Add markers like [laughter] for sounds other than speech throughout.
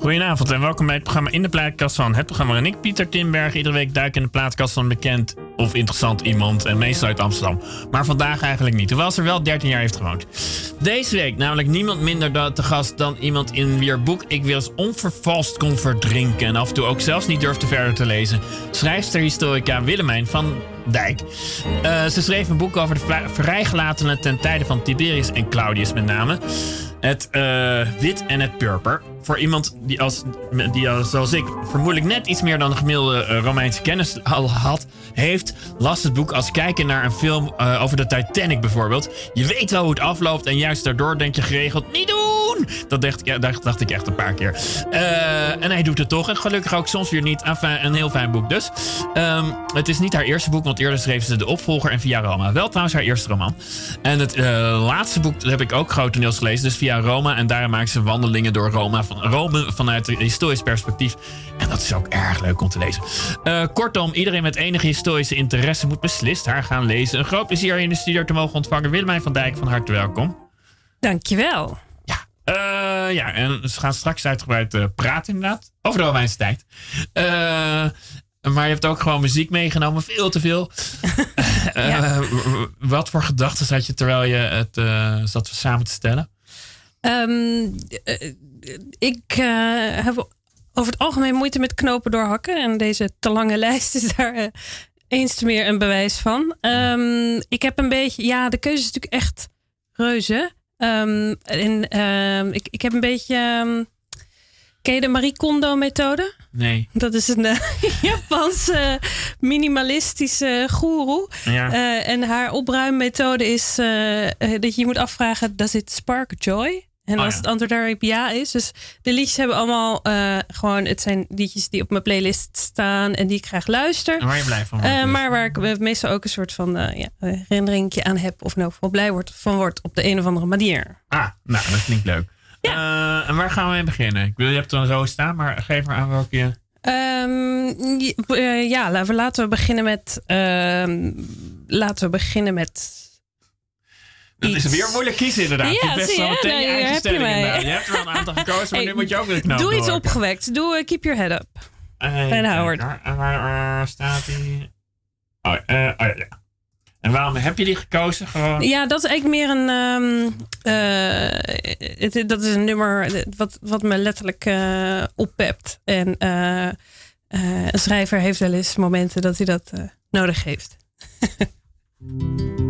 Goedenavond en welkom bij het programma In de Plaatkast van het programma en ik, Pieter Timberg. Iedere week duik in de plaatkast van een bekend of interessant iemand en meestal uit Amsterdam. Maar vandaag eigenlijk niet, hoewel ze er wel 13 jaar heeft gewoond. Deze week namelijk niemand minder te gast dan iemand in wier boek ik weer eens onvervalst kon verdrinken en af en toe ook zelfs niet durfde verder te lezen. Schrijfster historica Willemijn van Dijk. Uh, ze schreef een boek over de vrijgelatenen ten tijde van Tiberius en Claudius met name. Het uh, wit en het purper. Voor iemand die, als, die als, zoals ik vermoedelijk net iets meer dan een gemiddelde uh, Romeinse kennis al had, heeft, las het boek als kijken naar een film uh, over de Titanic bijvoorbeeld. Je weet wel hoe het afloopt en juist daardoor denk je geregeld niet doen. Dat dacht, ja, dacht, ik echt een paar keer. en hij doet het toch. En gelukkig ook soms weer niet. Enfin, een heel fijn boek dus. Um, het is niet haar eerste boek, want eerder schreef ze de opvolger en Via Roma. Wel trouwens haar eerste roman. En het laatste boek heb ik ook grotendeels gelezen. Dus via Roma. En daar maakt ze wandelingen door Roma, van, Rome vanuit historisch perspectief. En dat is ook erg leuk om te lezen. Uh, kortom, iedereen met enige historische interesse moet beslist haar gaan lezen. Een groot plezier in de studio te mogen ontvangen. Willemijn van Dijk, van harte welkom. Dankjewel. Ja, uh, ja en ze gaan straks uitgebreid uh, praten inderdaad. Over de Romeinse tijd. Maar je hebt ook gewoon muziek meegenomen, veel te veel. [laughs] ja. wat voor gedachten had je terwijl je het zat samen te stellen? Um, ik uh, heb over het algemeen moeite met knopen doorhakken. En deze te lange [laughs] lijst is daar uh, eens te meer een bewijs van. Um, ik heb een beetje, ja, de keuze is natuurlijk echt reuze. Um, en ik, ik heb een beetje. ken je de Marie Kondo methode? Nee. Dat is een uh, [laughs] Japanse minimalistische goeroe. Ja. Uh, en haar opruimmethode is dat je je moet afvragen: does it spark joy? En oh, als het antwoord daarop ja is. Dus de liedjes hebben allemaal uh, gewoon. Het zijn liedjes die op mijn playlist staan en die ik graag luister. En waar je blij van wordt. Uh, maar waar ik meestal ook een soort van uh, ja, herinneringje aan heb. Of nou wel blij wordt, van wordt op de een of andere manier. Ah, nou, dat klinkt leuk. Ja. en waar gaan we mee beginnen? Ik wil, je hebt er dan zo staan, maar geef maar aan welke. Um, ja, laten we, laten we beginnen met. Uh, laten we beginnen met dat is weer moeilijk kiezen inderdaad. Ja, je best zo meteen je eigen stelling Je hebt er wel een aantal gekozen, maar [laughs] nu moet je ook weer knap Doe iets opgewekt. Doe uh, Keep Your Head Up. Uh, en Howard. Waar, waar, staat die? Oh, uh, oh ja. En waarom heb je die gekozen? Gewoon? Ja, dat is eigenlijk meer een. Um, het, dat is een nummer wat, wat me letterlijk uh, oppept. En een schrijver heeft wel eens momenten dat hij dat nodig heeft. [laughs]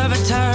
of a turn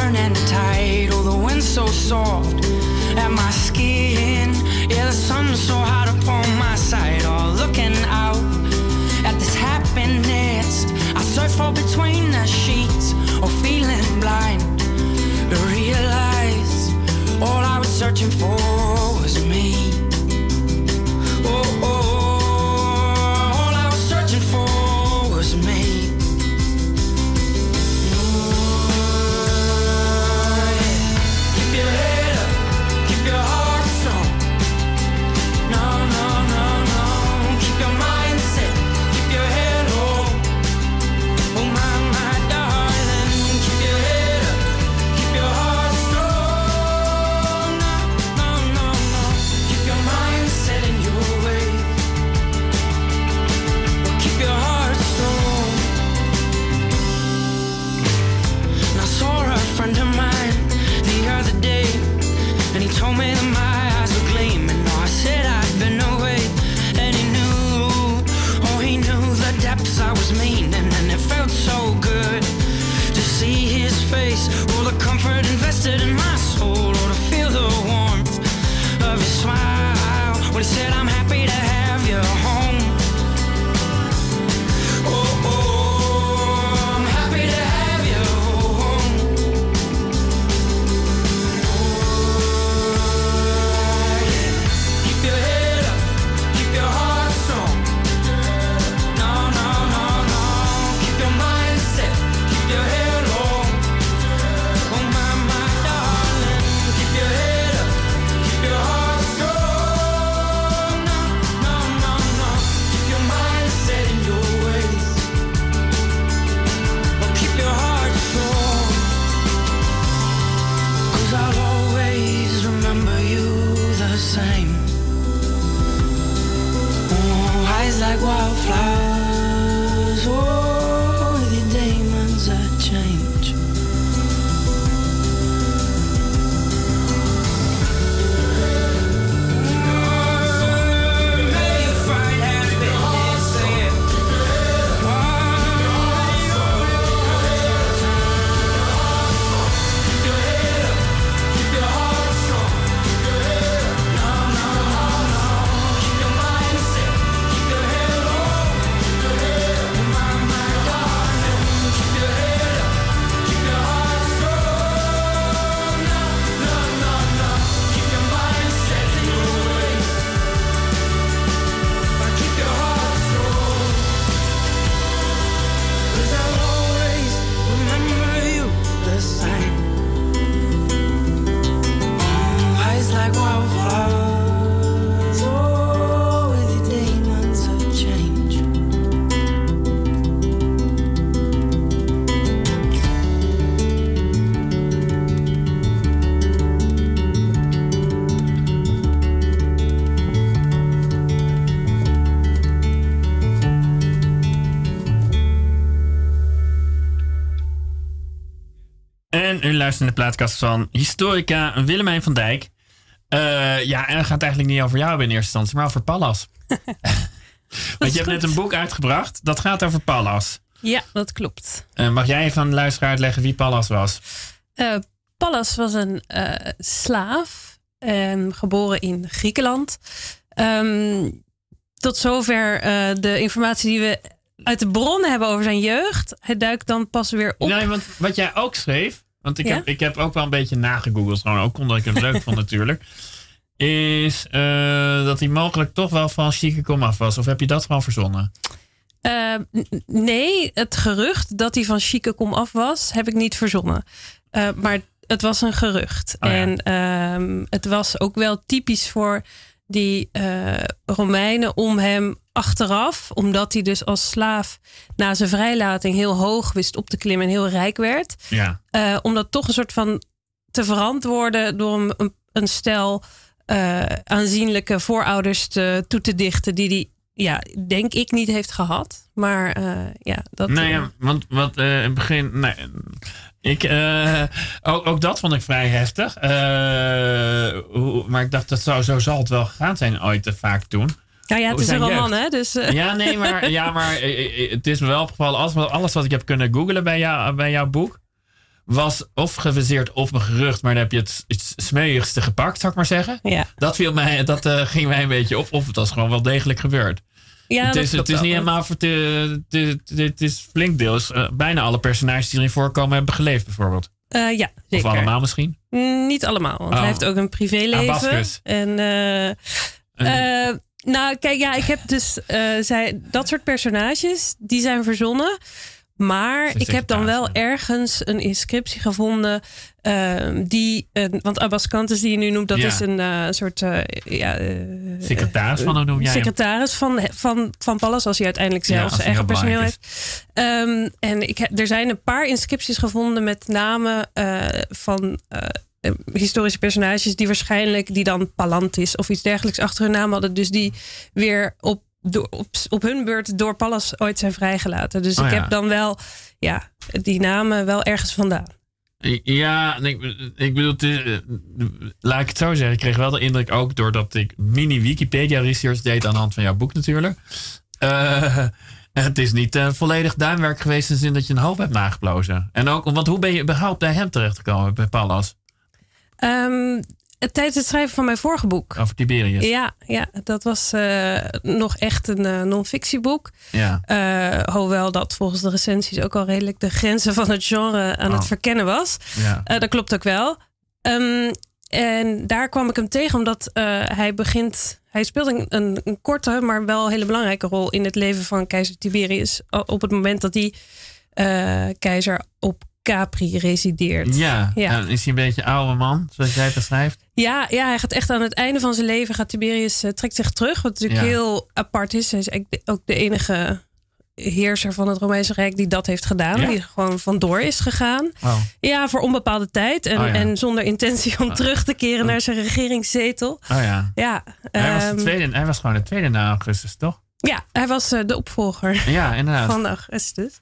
u luistert naar de plaatkast van historica Willemijn van Dijk. Uh, ja, en het gaat eigenlijk niet over jou in eerste instantie, maar over Pallas. [laughs] [laughs] Want je hebt net een boek uitgebracht, dat gaat over Pallas. Ja, dat klopt. Uh, mag jij even aan de luisteraar uitleggen wie Pallas was? Uh, Pallas was een slaaf, geboren in Griekenland. Um, tot zover de informatie die we uit de bron hebben over zijn jeugd. Hij duikt dan pas weer op. Nee, want wat jij ook schreef, want ik, heb, ik heb ook wel een beetje nagegoogeld, gewoon ook omdat ik het leuk vond natuurlijk. Is uh, dat hij mogelijk toch wel van Chique komaf was. Of heb je dat gewoon verzonnen? Uh, nee, het gerucht dat hij van Chique komaf was, heb ik niet verzonnen. Uh, maar het was een gerucht. Oh, ja. En ehm, het was ook wel typisch voor die Romeinen om hem achteraf, omdat hij dus als slaaf na zijn vrijlating heel hoog wist op te klimmen en heel rijk werd. Ja. Uh, om dat toch een soort van te verantwoorden door een, een stel uh, aanzienlijke voorouders te, toe te dichten, die hij, ja, denk ik, niet heeft gehad. Maar ja, dat. Nee, ja, want wat in het begin. Nee, ik, ook, ook dat vond ik vrij heftig. Hoe, maar ik dacht, dat zou, zo zal het wel gegaan zijn ooit vaak toen. Nou ja, het is een roman, hè? Dus, uh. Ja, nee, maar, ja, maar het is me wel opgevallen. Alles, alles wat ik heb kunnen googlen bij, jou, bij jouw boek. was of geviseerd of een gerucht. Maar dan heb je het, het smeuigste gepakt, zou ik maar zeggen. Ja. Dat, viel mij, dat ging mij een beetje op. Of het was gewoon wel degelijk gebeurd. Ja, het is, het is niet helemaal. Het, het, is flink deels. Uh, bijna alle personages die erin voorkomen hebben geleefd, bijvoorbeeld. Uh, ja, zeker. Of allemaal misschien? Mm, niet allemaal, want oh. hij heeft ook een privéleven. Abascus. En. Uh, nou, kijk, ja, ik heb dus uh, zij, dat soort personages, die zijn verzonnen. Maar ik heb dan wel ergens een inscriptie gevonden. Uh, die, uh, want Abbas Kantes, die je nu noemt, dat ja. is een uh, soort. ja, secretaris van, hoe noem jij Secretaris van, van, van Pallas, als hij uiteindelijk zelf ja, zijn eigen personeel heeft. Um, en ik heb, er zijn een paar inscripties gevonden met namen van eh, historische personages die waarschijnlijk, die dan Palantis of iets dergelijks achter hun naam hadden. Dus die weer op, door, op, op hun beurt door Pallas ooit zijn vrijgelaten. Dus oh, ik ja. heb dan wel ja, die namen wel ergens vandaan. Ja, ik, ik bedoel, het, laat ik het zo zeggen. Ik kreeg wel de indruk ook doordat ik mini Wikipedia research deed aan de hand van jouw boek natuurlijk. Uh, [laughs] het is niet uh, volledig duimwerk geweest in de zin dat je een hoop hebt nageplozen. En ook, want hoe ben je überhaupt bij hem terechtgekomen, bij Pallas? Um, tijdens het schrijven van mijn vorige boek. Over Tiberius. Ja, ja dat was uh, nog echt een uh, non-fictieboek. Ja. Uh, hoewel dat volgens de recensies ook al redelijk de grenzen van het genre aan oh. het verkennen was. Ja. dat klopt ook wel. Um, en daar kwam ik hem tegen omdat hij begint. Hij speelt een, een, een, korte, maar wel hele belangrijke rol in het leven van keizer Tiberius. Op het moment dat hij keizer op Capri resideert. Ja, ja. Is hij een beetje oude man, zoals jij beschrijft? Ja, ja, hij gaat echt aan het einde van zijn leven, gaat Tiberius, uh, trekt zich terug. Wat natuurlijk Ja. heel apart is. Hij is ook de enige heerser van het Romeinse Rijk die dat heeft gedaan. Ja. Die gewoon vandoor is gegaan. Oh. Ja, voor onbepaalde tijd. En, Oh ja. en zonder intentie om terug te keren naar zijn regeringszetel. Oh ja. Ja, Hij was, de ehm, tweede, hij was gewoon de tweede na Augustus, toch? Ja hij was eh, de opvolger Ja, inderdaad. van Augustus.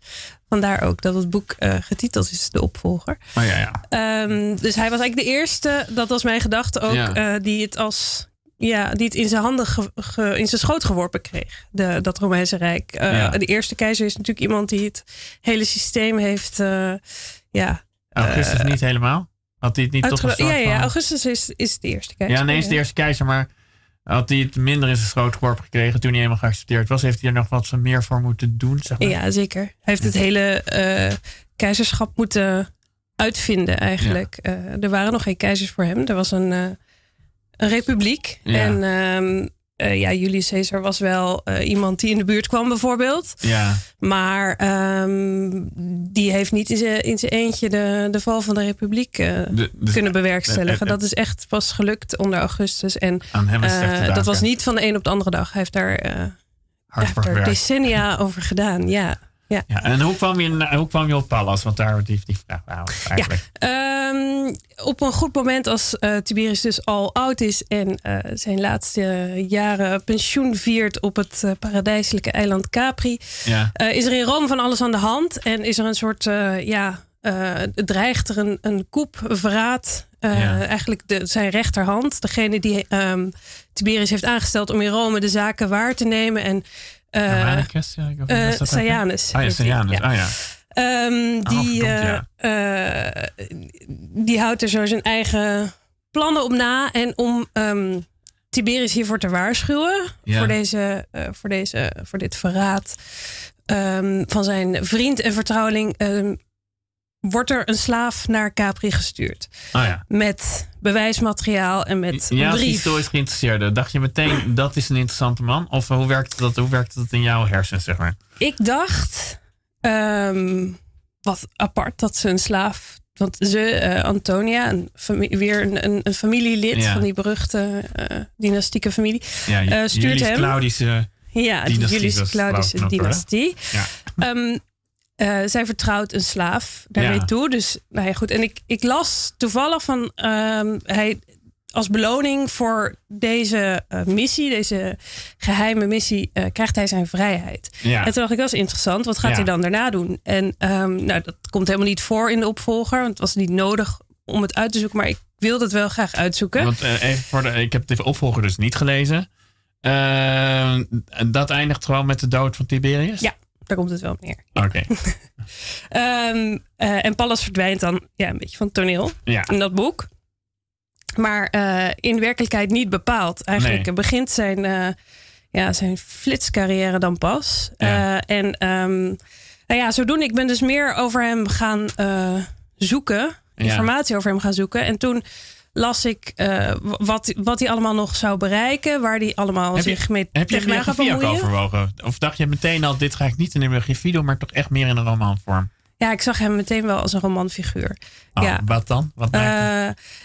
Vandaar ook dat het boek eh, getiteld is De Opvolger. Oh ja, ja. Ehm, dus hij was eigenlijk de eerste, dat was mijn gedachte ook, Ja. eh, die het als ja, die het in zijn handen ge- ge- in zijn schoot geworpen kreeg. De, dat Romeinse Rijk. Ja. De eerste keizer is natuurlijk iemand die het hele systeem heeft. ja, Augustus niet helemaal? Had hij het niet tot een soort ja, ja, Augustus is, is de eerste keizer. Ja, nee, is de eerste keizer, maar had hij het minder in zijn schoot geworpen gekregen toen hij helemaal geaccepteerd was? Heeft hij er nog wat meer voor moeten doen? Zeg maar? Ja, zeker. Hij heeft het hele eh, keizerschap moeten uitvinden eigenlijk. Eh, er waren nog geen keizers voor hem. Er was een, eh, een republiek. Ja. En ehm, eh, ja, Julius Caesar was wel eh, iemand die in de buurt kwam bijvoorbeeld. Ja, Maar ehm, die heeft niet in zijn eentje de, de val van de republiek eh, de- de- kunnen bewerkstelligen. Dat is echt pas gelukt onder Augustus. En dat was niet van de een op de andere dag. Hij heeft daar, hard heeft gewerkt. decennia over gedaan. Ja. Ja. Ja, en hoe kwam, je, na- hoe kwam je op Pallas? Want daar die, die vraag ik eigenlijk. Ehm, op een goed moment als eh, Tiberius dus al oud is en eh, zijn laatste jaren pensioen viert op het eh, paradijselijke eiland Capri, Ja. eh, is er in Rome van alles aan de hand en is er een soort eh, ja, eh, dreigt er een, een koep, een verraad. Eh, Ja. Eigenlijk de, zijn rechterhand, degene die ehm, Tiberius heeft aangesteld om in Rome de zaken waar te nemen. En eh, Germanicus, ja, ik eh, ook, hè? Seianus. Ah ja, die. Ah ja. Die, eh, eh, houdt er zo zijn eigen plannen op na. En om ehm, Tiberius hiervoor te waarschuwen, Ja. voor, deze, eh, voor, deze, voor dit verraad ehm, van zijn vriend en vertrouweling, ehm, wordt er een slaaf naar Capri gestuurd. Ah ja. Met bewijsmateriaal en met Ja, een brief. historisch geïnteresseerde. Dacht je meteen, dat is een interessante man? Of eh, hoe werkt dat, hoe werkt dat in jouw hersens, zeg maar? Ik dacht, ehm, wat apart dat ze een slaaf. Want ze, eh, Antonia, een weer een, een, een familielid Ja. van die beruchte eh, dynastieke familie. Ja, stuurt Julius hem. Claudische... Ja, de Dynastie Julius was Claudische geloof ik nog, dynastie. Ja. Ehm, eh, zij vertrouwt een slaaf daarmee Ja. toe. Dus, nou ja, goed. En ik, ik las toevallig van ehm, hij als beloning voor deze eh, missie, deze geheime missie, eh, krijgt hij zijn vrijheid. Ja. En toen dacht ik, dat is interessant. Wat gaat Ja. hij dan daarna doen? En ehm, nou, dat komt helemaal niet voor in de opvolger. Want het was niet nodig om het uit te zoeken. Maar ik wilde het wel graag uitzoeken. Want even voor de, ik heb de opvolger dus niet gelezen. Eh, dat eindigt gewoon met de dood van Tiberius? Ja. Daar komt het wel op neer. Oké. [laughs] Ehm, eh, en Pallas verdwijnt dan ja, een beetje van het toneel Ja. in dat boek. Maar eh, in werkelijkheid niet bepaald. Eigenlijk Nee. begint zijn, eh, ja, zijn flitscarrière dan pas. Ja. En ehm, nou ja, zodoende, ik ben dus meer over hem gaan zoeken. Informatie over hem gaan zoeken. En toen las ik eh, wat, wat hij allemaal nog zou bereiken. Waar hij allemaal Heb je- zich mee Heb je gaat biografie ook overwogen? Of dacht je meteen al, dit ga ik niet in de biografie doen, maar toch echt meer in een romanvorm? Ja, ik zag hem meteen wel als een romanfiguur. Oh, ja. Wat dan? Wat? Eh,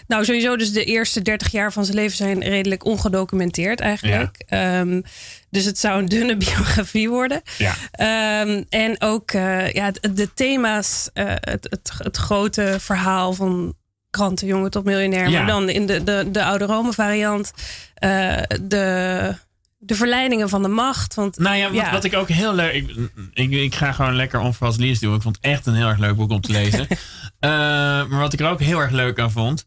nou, sowieso dus de eerste 30 jaar van zijn leven zijn redelijk ongedocumenteerd eigenlijk. Ehm, dus het zou een dunne [laughs] biografie worden. ja. Ehm, en ook eh, ja, de, de thema's, het, het, het grote verhaal van krantenjongen tot miljonair. Ja. Maar dan in de, de, de oude Rome variant. eh, de, de verleidingen van de macht. Want Nou ja, wat, ja. wat ik ook heel leuk... Ik, ik, ik ga gewoon lekker onvervals lees doen. Ik vond het echt een heel erg leuk boek om te lezen. [laughs] Eh, maar wat ik er ook heel erg leuk aan vond...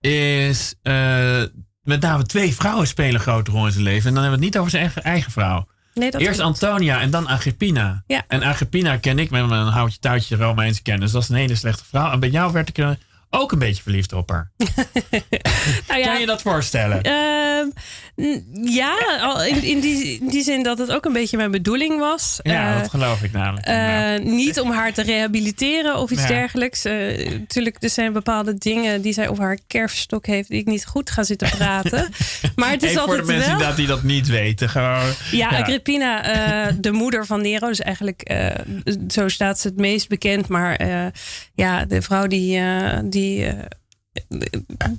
is... eh, met name twee vrouwen spelen een grote rol in zijn leven. En dan hebben we het niet over zijn eigen, eigen vrouw. nee, dat Eerst. Antonia en dan Agrippina. Ja. En Agrippina ken ik met mijn houtje touwtje Romeinse kennis. Dat is een hele slechte vrouw. En bij jou werd ik ook een beetje verliefd op haar. [laughs] [laughs] Nou ja, Kan je dat voorstellen? Ehm, ja, in, in, die, in die zin dat het ook een beetje mijn bedoeling was. ja, Eh, dat geloof ik namelijk. eh, niet om haar te rehabiliteren of iets Ja. dergelijks. Eh, natuurlijk, er zijn bepaalde dingen die zij op haar kerfstok heeft... die ik niet goed ga zitten praten. [laughs] maar het is Even voor de altijd mensen wel... dat die dat niet weten. Gewoon, Ja, Agrippina, eh, de moeder van Nero. Dus eigenlijk, eh, zo staat ze het meest bekend. Maar eh, ja, de vrouw die, eh, die eh,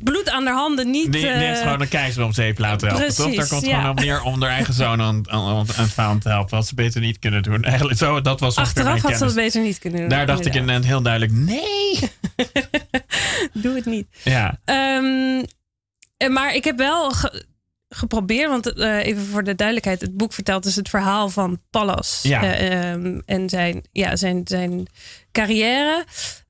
bloed aan haar handen niet... Die, eh, gewoon een keizer om zeep laten helpen. toch? Daar precies, komt ja. gewoon op neer om haar eigen zoon aan, het falen te helpen. Wat ze beter niet kunnen doen. Eigenlijk zo, dat was Achteraf had ze dat beter niet kunnen doen. Daar dacht ik inderdaad. inderdaad heel duidelijk, nee. [laughs] Doe het niet. Ja, Ehm, eh, maar ik heb wel ge- geprobeerd, want eh, even voor de duidelijkheid, het boek vertelt dus het verhaal van Pallas Ja. eh, ehm, en zijn, ja, zijn, zijn carrière.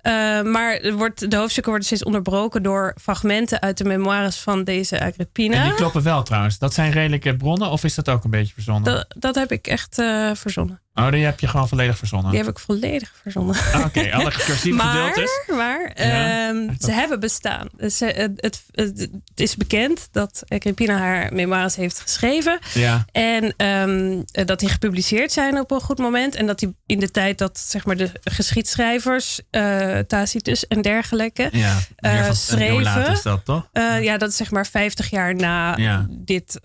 Eh, maar wordt, de hoofdstukken worden steeds onderbroken door fragmenten uit de memoires van deze Agrippina. en die kloppen wel trouwens. Dat zijn redelijke bronnen of is dat ook een beetje verzonnen? dat, dat heb ik echt eh, verzonnen. Oh, die heb je gewoon volledig verzonnen. Die heb ik volledig verzonnen. Ah, Oké, alle cursieve gedeeltes. maar Ja. ehm, ze hebben bestaan. Dus, eh, het, het, het is bekend dat Agrippina haar memoires heeft geschreven. Ja, En ehm, eh, dat die gepubliceerd zijn op een goed moment. En dat die in de tijd dat zeg maar, de geschiedschrijvers, Tacitus en dergelijke. ja. Eh, schreven. Is dat toch? eh, ja, dat is zeg maar 50 jaar na dit,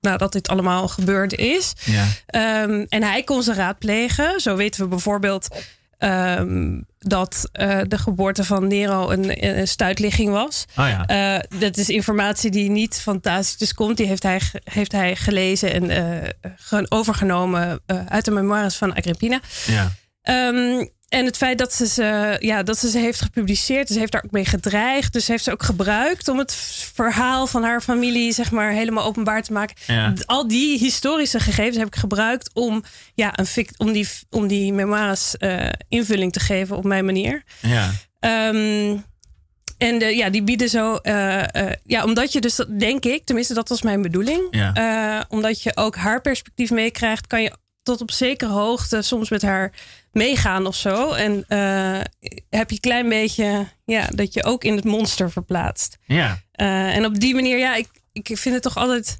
nadat dit allemaal gebeurd is. Ja. Ehm, en hij kon ze raadplegen. Zo weten we bijvoorbeeld ehm, dat eh, de geboorte van Nero een, een stuitligging was. Oh ja. Eh, dat is informatie die niet van Tacitus komt. Die heeft hij, heeft hij gelezen en eh, ge- overgenomen eh, uit de memoires van Agrippina. ja. Ehm, en het feit dat ze ze, ja, dat ze ze heeft gepubliceerd, dus ze heeft daar ook mee gedreigd. Dus heeft ze ook gebruikt om het verhaal van haar familie, zeg maar, helemaal openbaar te maken. Ja. Al die historische gegevens heb ik gebruikt om, ja, een fict, om, die, om die memoires eh, invulling te geven op mijn manier. Ja. Ehm, en de, ja, die bieden zo, eh, eh, ja, omdat je dus, dat denk ik, tenminste dat was mijn bedoeling, Ja. Omdat je ook haar perspectief meekrijgt, kan je tot op zekere hoogte soms met haar meegaan of zo. En eh, heb je een klein beetje, ja, dat je ook in het monster verplaatst. Ja. Eh, en op die manier, ja, ik, ik vind het toch altijd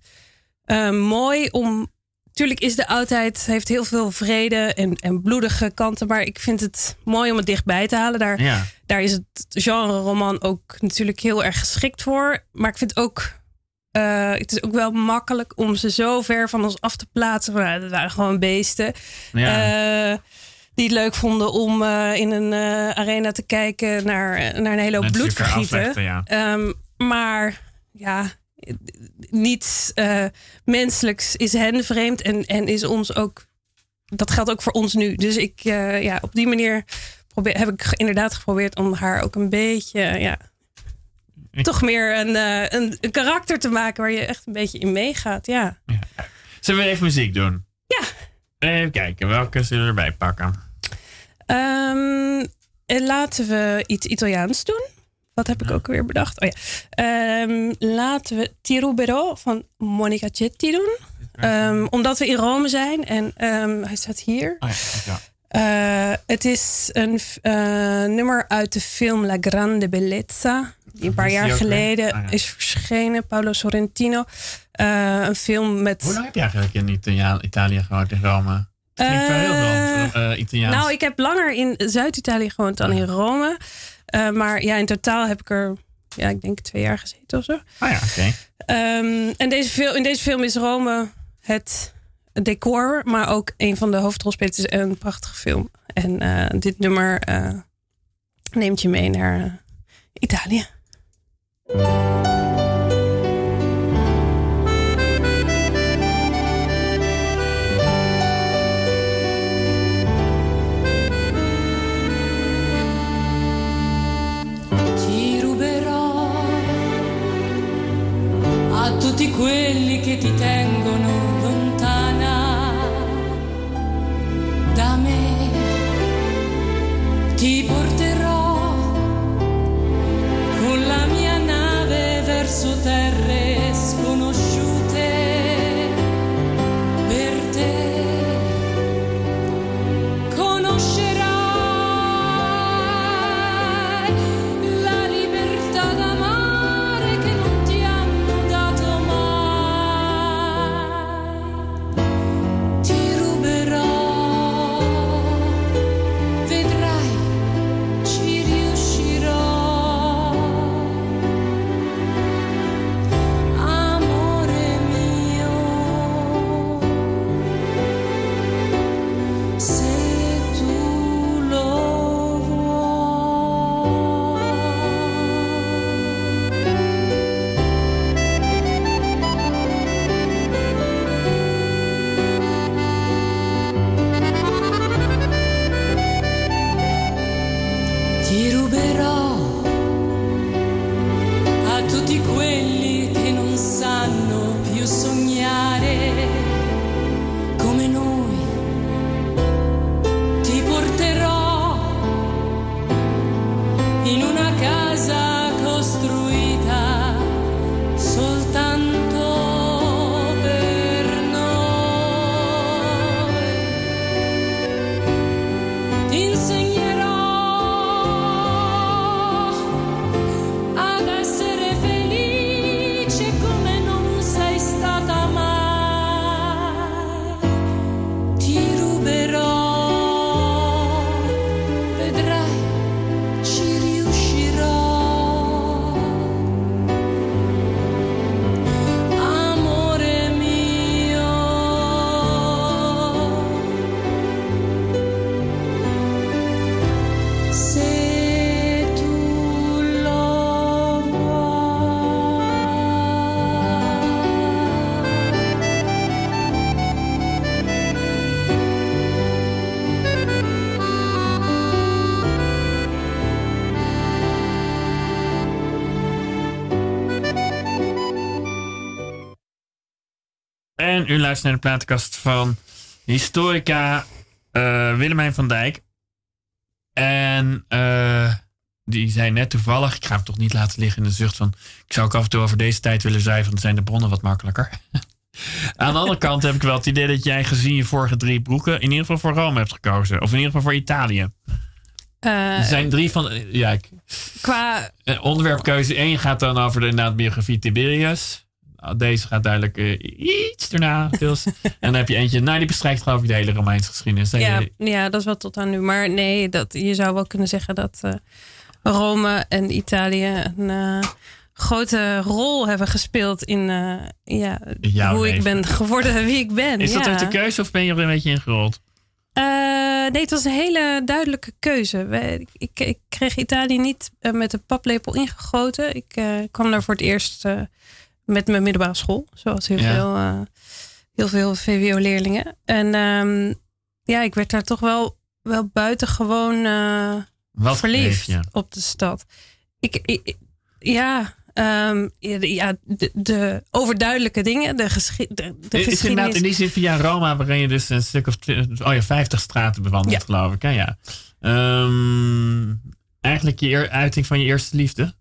eh, mooi om. Tuurlijk is de oudheid, heeft heel veel vrede en, en bloedige kanten. Maar ik vind het mooi om het dichtbij te halen. Daar, Ja. daar is het genre roman ook natuurlijk heel erg geschikt voor. Maar ik vind ook. Eh, het is ook wel makkelijk om ze zo ver van ons af te plaatsen. Nou, dat waren gewoon beesten. Ja. Eh, die het leuk vonden om eh, in een arena te kijken naar, naar een hele hoop Mensen bloed elkaar vergieten. afvechten, ja. Ehm, maar ja, niets menselijks is hen vreemd en, en is ons ook. Dat geldt ook voor ons nu. Dus ik, ja, op die manier probeer, heb ik inderdaad geprobeerd om haar ook een beetje, ja, [laughs] toch meer een, eh, een, een karakter te maken waar je echt een beetje in meegaat. Ja. Zullen we even muziek doen? Ja. Even kijken, welke zullen we erbij pakken? Ehm, en laten we iets Italiaans doen. Wat heb ik ook weer bedacht? Oh ja. Ehm, laten we Tirubero van Monica Cetti doen. Ehm, omdat we in Rome zijn en hij staat hier. Oh ja, Eh, het is een eh, nummer uit de film La Grande Bellezza. Die een paar jaar ook geleden Ah, ja. is verschenen. Paolo Sorrentino. Eh, een film met... Hoe lang heb je eigenlijk in Italia- Italië gewoond in Rome? Het klinkt wel heel veel Italiaans. Nou, ik heb langer in Zuid-Italië gewoond dan in Rome. Maar ja, in totaal heb ik er, ja, ik denk twee jaar gezeten of zo. Ah ja, oké. Ehm, en deze film, in deze film is Rome het decor, maar ook een van de hoofdrolspelers. Is een prachtige film. En eh, dit nummer eh, neemt je mee naar eh, Italië. A tutti quelli che ti tengono u luistert naar de platenkast van historica eh, Willemijn van Dijk. En eh, die zei net toevallig, ik ga hem toch niet laten liggen in de zucht van... Ik zou ook af en toe over deze tijd willen zijn, van zijn de bronnen wat makkelijker. [laughs] Aan de andere kant heb ik wel het idee dat jij gezien je vorige drie broeken... in ieder geval voor Rome hebt gekozen. Of in ieder geval voor Italië. Eh, Er zijn drie van... Ja, ik- qua onderwerpkeuze 1 gaat dan over de inderdaad, biografie Tiberius. Nou, Deze gaat duidelijk eh, iets daarna. deels. [laughs] en dan heb je eentje, nou die bestrijkt geloof ik de hele Romeinse geschiedenis. Ja, ja, dat is wel tot aan nu. Maar nee, dat, je zou wel kunnen zeggen dat eh, Rome en Italië een eh, grote rol hebben gespeeld in ja, Jouw hoe ik ben geworden wie ik ben. Is dat ook de keuze of ben je er een beetje ingerold? Nee, het was een hele duidelijke keuze. Wij- ik, ik kreeg Italië niet met de paplepel ingegoten. Ik kwam daar voor het eerst met mijn middelbare school. Zoals heel Ja. veel, eh, heel veel VWO-leerlingen. En ehm, ja, ik werd daar toch wel, wel buitengewoon Wat verliefd op de stad. Ik, ik- ja, ehm, ja, de- overduidelijke dingen, de, geschi de, de is inderdaad geschiedenis. in die zin via Roma, waarin je dus een stuk of oh ja, 50 straten bewandelt, Ja. geloof ik. Hè? Ja. Ehm, eigenlijk je uiting van je eerste liefde.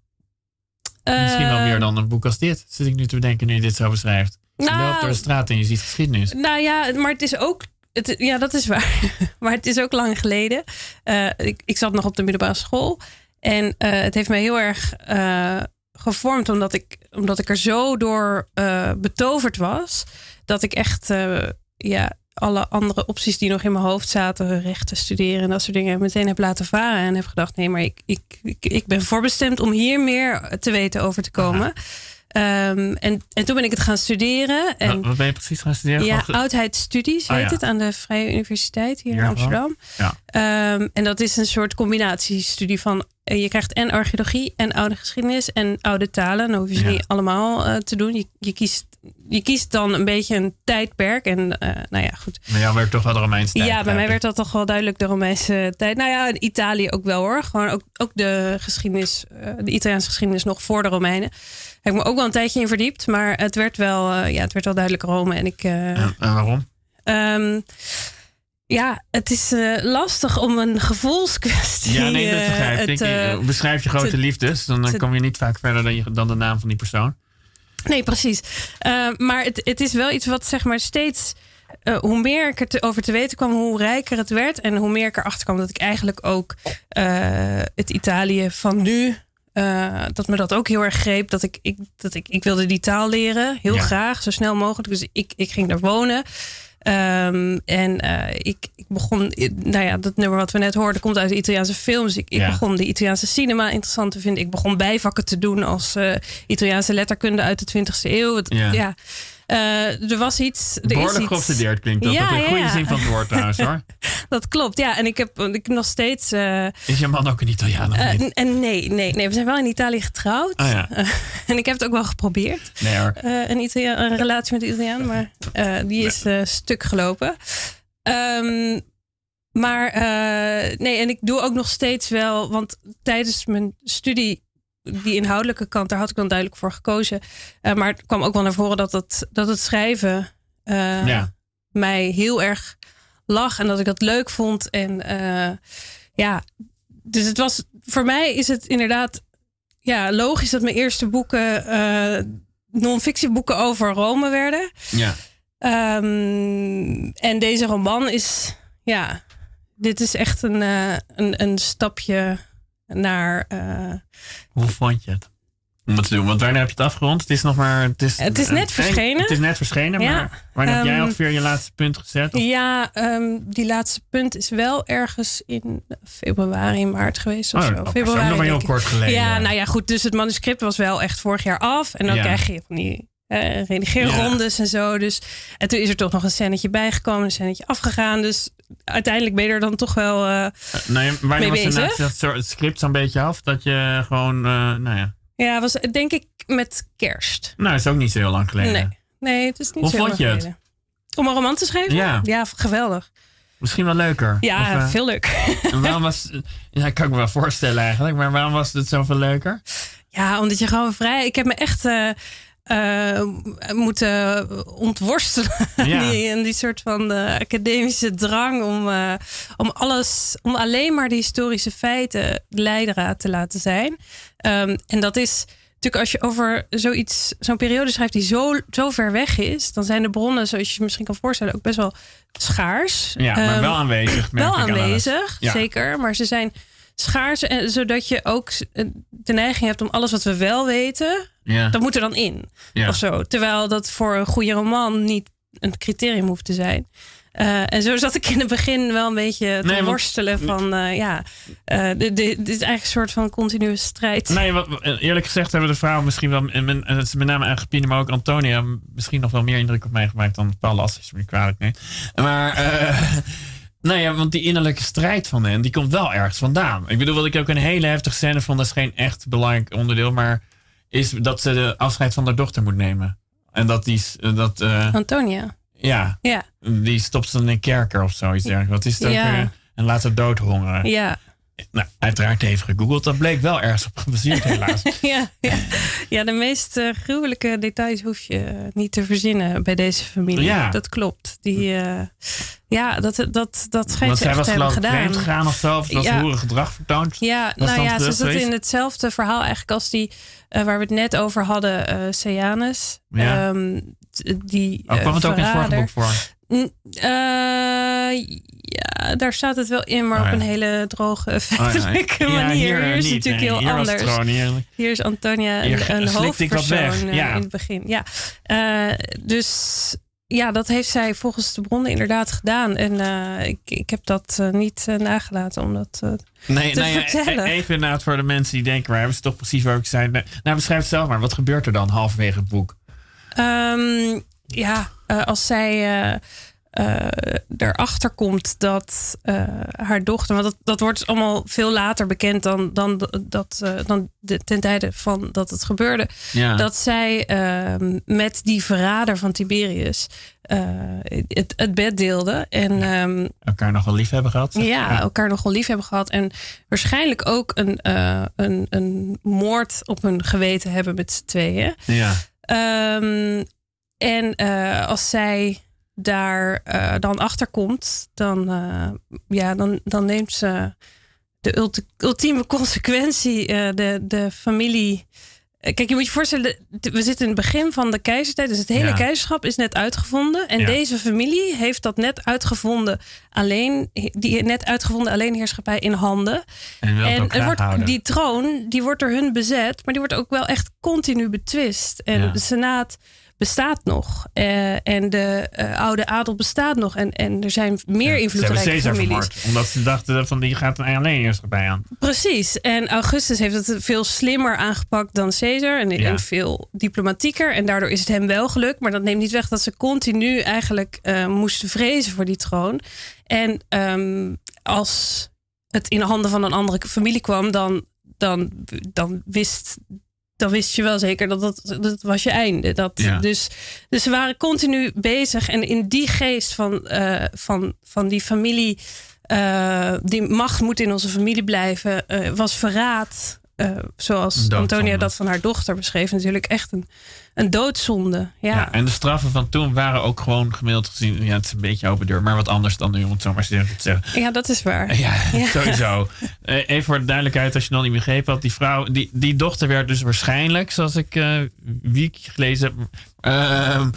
Misschien wel Eh, meer dan een boek als dit. Zit ik nu te bedenken nu je dit zo beschrijft. Je Nou, loopt door de straat en je ziet geschiedenis. Nou ja, maar het is ook. Het, ja, dat is waar. [laughs] Maar het is ook lang geleden. Eh, ik, ik zat nog op de middelbare school. En eh, het heeft mij heel erg eh, gevormd, omdat ik, omdat ik er zo door eh, betoverd was. Dat ik echt eh, ja, alle andere opties die nog in mijn hoofd zaten, rechten studeren en dat soort dingen, meteen heb laten varen. En heb gedacht: nee, maar ik, ik, ik, ik ben voorbestemd om hier meer te weten over te komen. Ehm, en, en toen ben ik het gaan studeren. En Wat, ben je precies gaan studeren? ja, oudheidsstudies Ah, heet ja. het aan de Vrije Universiteit hier Ja, in Amsterdam. Ja. Ehm, en dat is een soort combinatiestudie van eh, je krijgt en archeologie en oude geschiedenis en oude talen. Dan hoef je ze niet allemaal eh, te doen. Je, je, kiest, je kiest dan een beetje een tijdperk. En eh, nou ja, goed. Maar jou werd toch wel de Romeinse tijd. ja, bij mij werd dat toch wel duidelijk de Romeinse tijd. Nou ja, in Italië ook wel hoor. Gewoon ook, ook de geschiedenis, eh, de Italiaanse geschiedenis nog voor de Romeinen. Heb ik me ook wel een tijdje in verdiept. Maar het werd wel, eh, ja, het werd wel duidelijk Rome. En ik, ik. En, en waarom? Ehm, ja, het is lastig om een gevoelskwestie. Ja, nee, dat begrijp ik. het, eh, Beschrijf je grote te- liefdes, dan te- kom je niet vaak verder dan, je, dan de naam van die persoon. Nee, precies. Eh, maar het, het is wel iets wat zeg maar steeds. eh, hoe meer ik erover te weten kwam, hoe rijker het werd. En hoe meer ik erachter kwam dat ik eigenlijk ook eh, het Italië van nu. dat me dat ook heel erg greep. Dat ik, ik, dat ik, ik wilde die taal leren, heel Ja. graag, zo snel mogelijk. Dus ik, ik ging daar wonen. Ehm, en eh, ik, ik begon, nou ja, dat nummer wat we net hoorden, komt uit de Italiaanse films. Ik, ik Ja. begon de Italiaanse cinema interessant te vinden. Ik begon bijvakken te doen als eh, Italiaanse letterkunde uit de 20e eeuw. Het- Ja. ja. Eh, er was iets. Er is iets, geobsedeerd klinkt dat. Ja, een ja, goede ja. zin van het woord trouwens hoor. [laughs] Dat klopt, ja. En ik heb ik nog steeds. eh, Is je man ook een Italiaan of eh, en nee, nee, nee, we zijn wel in Italië getrouwd. Ah ja. [laughs] en ik heb het ook wel geprobeerd. Nee hoor. een, Italia een relatie met een Italiaan, maar die is stuk gelopen. Ehm, maar nee, en ik doe ook nog steeds wel, want tijdens mijn studie, die inhoudelijke kant, daar had ik dan duidelijk voor gekozen. Eh, maar het kwam ook wel naar voren dat het, dat het schrijven eh, Ja. mij heel erg lag en dat ik dat leuk vond. En eh, ja, dus het was voor mij is het inderdaad ja, logisch dat mijn eerste boeken non-fictieboeken over Rome werden. Ja. Ehm, en deze roman is, ja, dit is echt een, een, een stapje naar. eh, Hoe vond je het? Om het te doen. Want wanneer heb je het afgerond? Het is nog maar... Het is, Het is net verschenen. Het is net verschenen, Ja. maar wanneer heb jij Ehm, ongeveer je laatste punt gezet? Of- ja, ehm, die laatste punt is wel ergens in februari, maart geweest of Oh, zo. dat Februari. nog maar heel denk ik. kort geleden. Ja, nou ja, goed. Dus het manuscript was wel echt vorig jaar af. En dan Ja. krijg je van die redigeerrondes en zo. Dus, en toen is er toch nog een scènetje bijgekomen, een scènetje afgegaan. Dus uiteindelijk ben je er dan toch wel... wanneer mee was bezig. inderdaad dat soort- script zo'n beetje af? Dat je gewoon, nou ja... ja, was denk ik met kerst. Nou, is ook niet zo heel lang geleden. Nee, nee, het is niet Hoe zo vond lang je het? geleden. Om een roman te schrijven? Ja. Ja, geweldig. Misschien wel leuker. Ja, Of, veel leuk. en waarom was... Ja, kan ik me wel voorstellen eigenlijk. Maar waarom was het zoveel leuker? Ja, omdat je gewoon vrij. Ik heb me echt. Eh, moeten ontworstelen. Ja. die, en die soort van eh, academische drang om, eh, om alles, om alleen maar de historische feiten leidraad te laten zijn. Ehm, en dat is natuurlijk als je over zoiets, zo'n periode schrijft die zo, zo ver weg is, dan zijn de bronnen, zoals je je misschien kan voorstellen, ook best wel schaars. Ja, maar Ehm, wel aanwezig. wel aan aanwezig, zeker. Maar ze zijn schaars, en, zodat je ook eh, de neiging hebt om alles wat we wel weten, Ja. dat moet er dan in. Ja. Of zo. Terwijl dat voor een goede roman niet een criterium hoeft te zijn. Eh, en zo zat ik in het begin wel een beetje te Nee, want- worstelen van, eh, ja, eh, dit, is eigenlijk een soort van continue strijd. Nee, wat, eerlijk gezegd hebben de vrouwen misschien wel, en men, is met name eigenlijk Pine, maar ook Antonia, misschien nog wel meer indruk op mij gemaakt dan Paul je me kwalijk neemt. Maar, eh nou ja, want die innerlijke strijd van hen, die komt wel ergens vandaan. Ik bedoel, wat ik ook een hele heftige scène vond, dat is geen echt belangrijk onderdeel, maar is dat ze de afscheid van haar dochter moet nemen. En dat die, s- dat, eh, Antonia. ja, Ja, die stopt ze in een kerker of zoiets dergelijks. Wat is het ook Ja. weer? En laat haar doodhongeren. ja. Nou, uiteraard even gegoogeld. Dat bleek wel ergens op gebaseerd helaas. [laughs] Ja, ja. ja, de meest eh, gruwelijke details hoef je eh, niet te verzinnen bij deze familie. Ja. Dat klopt. Die, eh, ja, dat, dat, dat schijnt ze zij echt was hebben gedaan. gegaan of zo. Of was Ja. gedrag vertoond. Ja, Was nou dat ja, ze zat in hetzelfde verhaal eigenlijk als die waar we het net over hadden, Sejanus. Ja. Ehm, die Oh, kwam het ook in het vorige boek voor? Eh, ja, daar staat het wel in, maar Oh, op een hele droge, Oh, ja. feitelijke Ja, manier. Hier, is het niet. natuurlijk Nee, heel hier anders. Hier is Antonia Hier een, een hoofdpersoon weg, eh, ja. in het begin. Ja. Eh, dus ja, dat heeft zij volgens de bronnen inderdaad gedaan. En ik, ik heb dat niet nagelaten om dat Nee, te ja, vertellen. e- even inderdaad voor de mensen die denken, waar hebben ze toch precies waar ik zei. Nou, beschrijf het zelf maar. Wat gebeurt er dan halverwege het boek? Ehm, ja, eh, als zij eh, eh, erachter komt dat haar dochter, want dat, dat wordt allemaal veel later bekend dan, dan, dat, dan de, ten tijde van dat het gebeurde, Ja. dat zij ehm, met die verrader van Tiberius het, het bed deelde. En ehm, Elkaar nog wel lief hebben gehad. ja, elkaar nogal lief hebben gehad. En waarschijnlijk ook een, een, een moord op hun geweten hebben met z'n tweeën. Ja. Ehm, en eh, als zij daar eh, dan achter komt, dan, eh, ja, dan, dan neemt ze de ulti- ultieme consequentie. de, de familie. Kijk, je moet je voorstellen, we zitten in het begin van de keizertijd. Dus het hele Ja. keizerschap is net uitgevonden. En Ja. deze familie heeft dat net uitgevonden. Alleen, die net uitgevonden alleenheerschappij in handen. En En ook graag wordt, houden. die troon die wordt door hun bezet, maar die wordt ook wel echt continu betwist. En Ja. de Senaat bestaat nog. Eh, en de eh, oude adel bestaat nog. En, en er zijn meer hebben invloedrijke Caesar families. vermoord. Omdat ze dachten van die gaat een alleenheerschappij aan. Precies. En Augustus heeft het veel slimmer aangepakt dan Caesar. En, Ja. en veel diplomatieker. En daardoor is het hem wel gelukt. Maar dat neemt niet weg dat ze continu eigenlijk eh, moesten vrezen voor die troon. En ehm, als het in de handen van een andere familie kwam, dan, dan, dan wist. Dan wist je wel zeker dat dat, dat was je einde. Dat, Ja. dus, dus ze waren continu bezig. En in die geest van, eh, van, van die familie eh, die macht moet in onze familie blijven, eh, was verraad. Eh, zoals. Antonia dat van haar dochter beschreef, natuurlijk echt een, een doodzonde. Ja. Ja. en de straffen van toen waren ook gewoon gemiddeld gezien. Ja, het is een beetje open deur, maar wat anders dan nu, om het zo maar te zeggen. Ja, dat is waar. Ja, [laughs] Ja. sowieso. [laughs] Eh, Even voor de duidelijkheid, als je nog niet begrepen had. Die vrouw, die, die dochter werd dus waarschijnlijk, zoals ik eh week gelezen heb, ehm,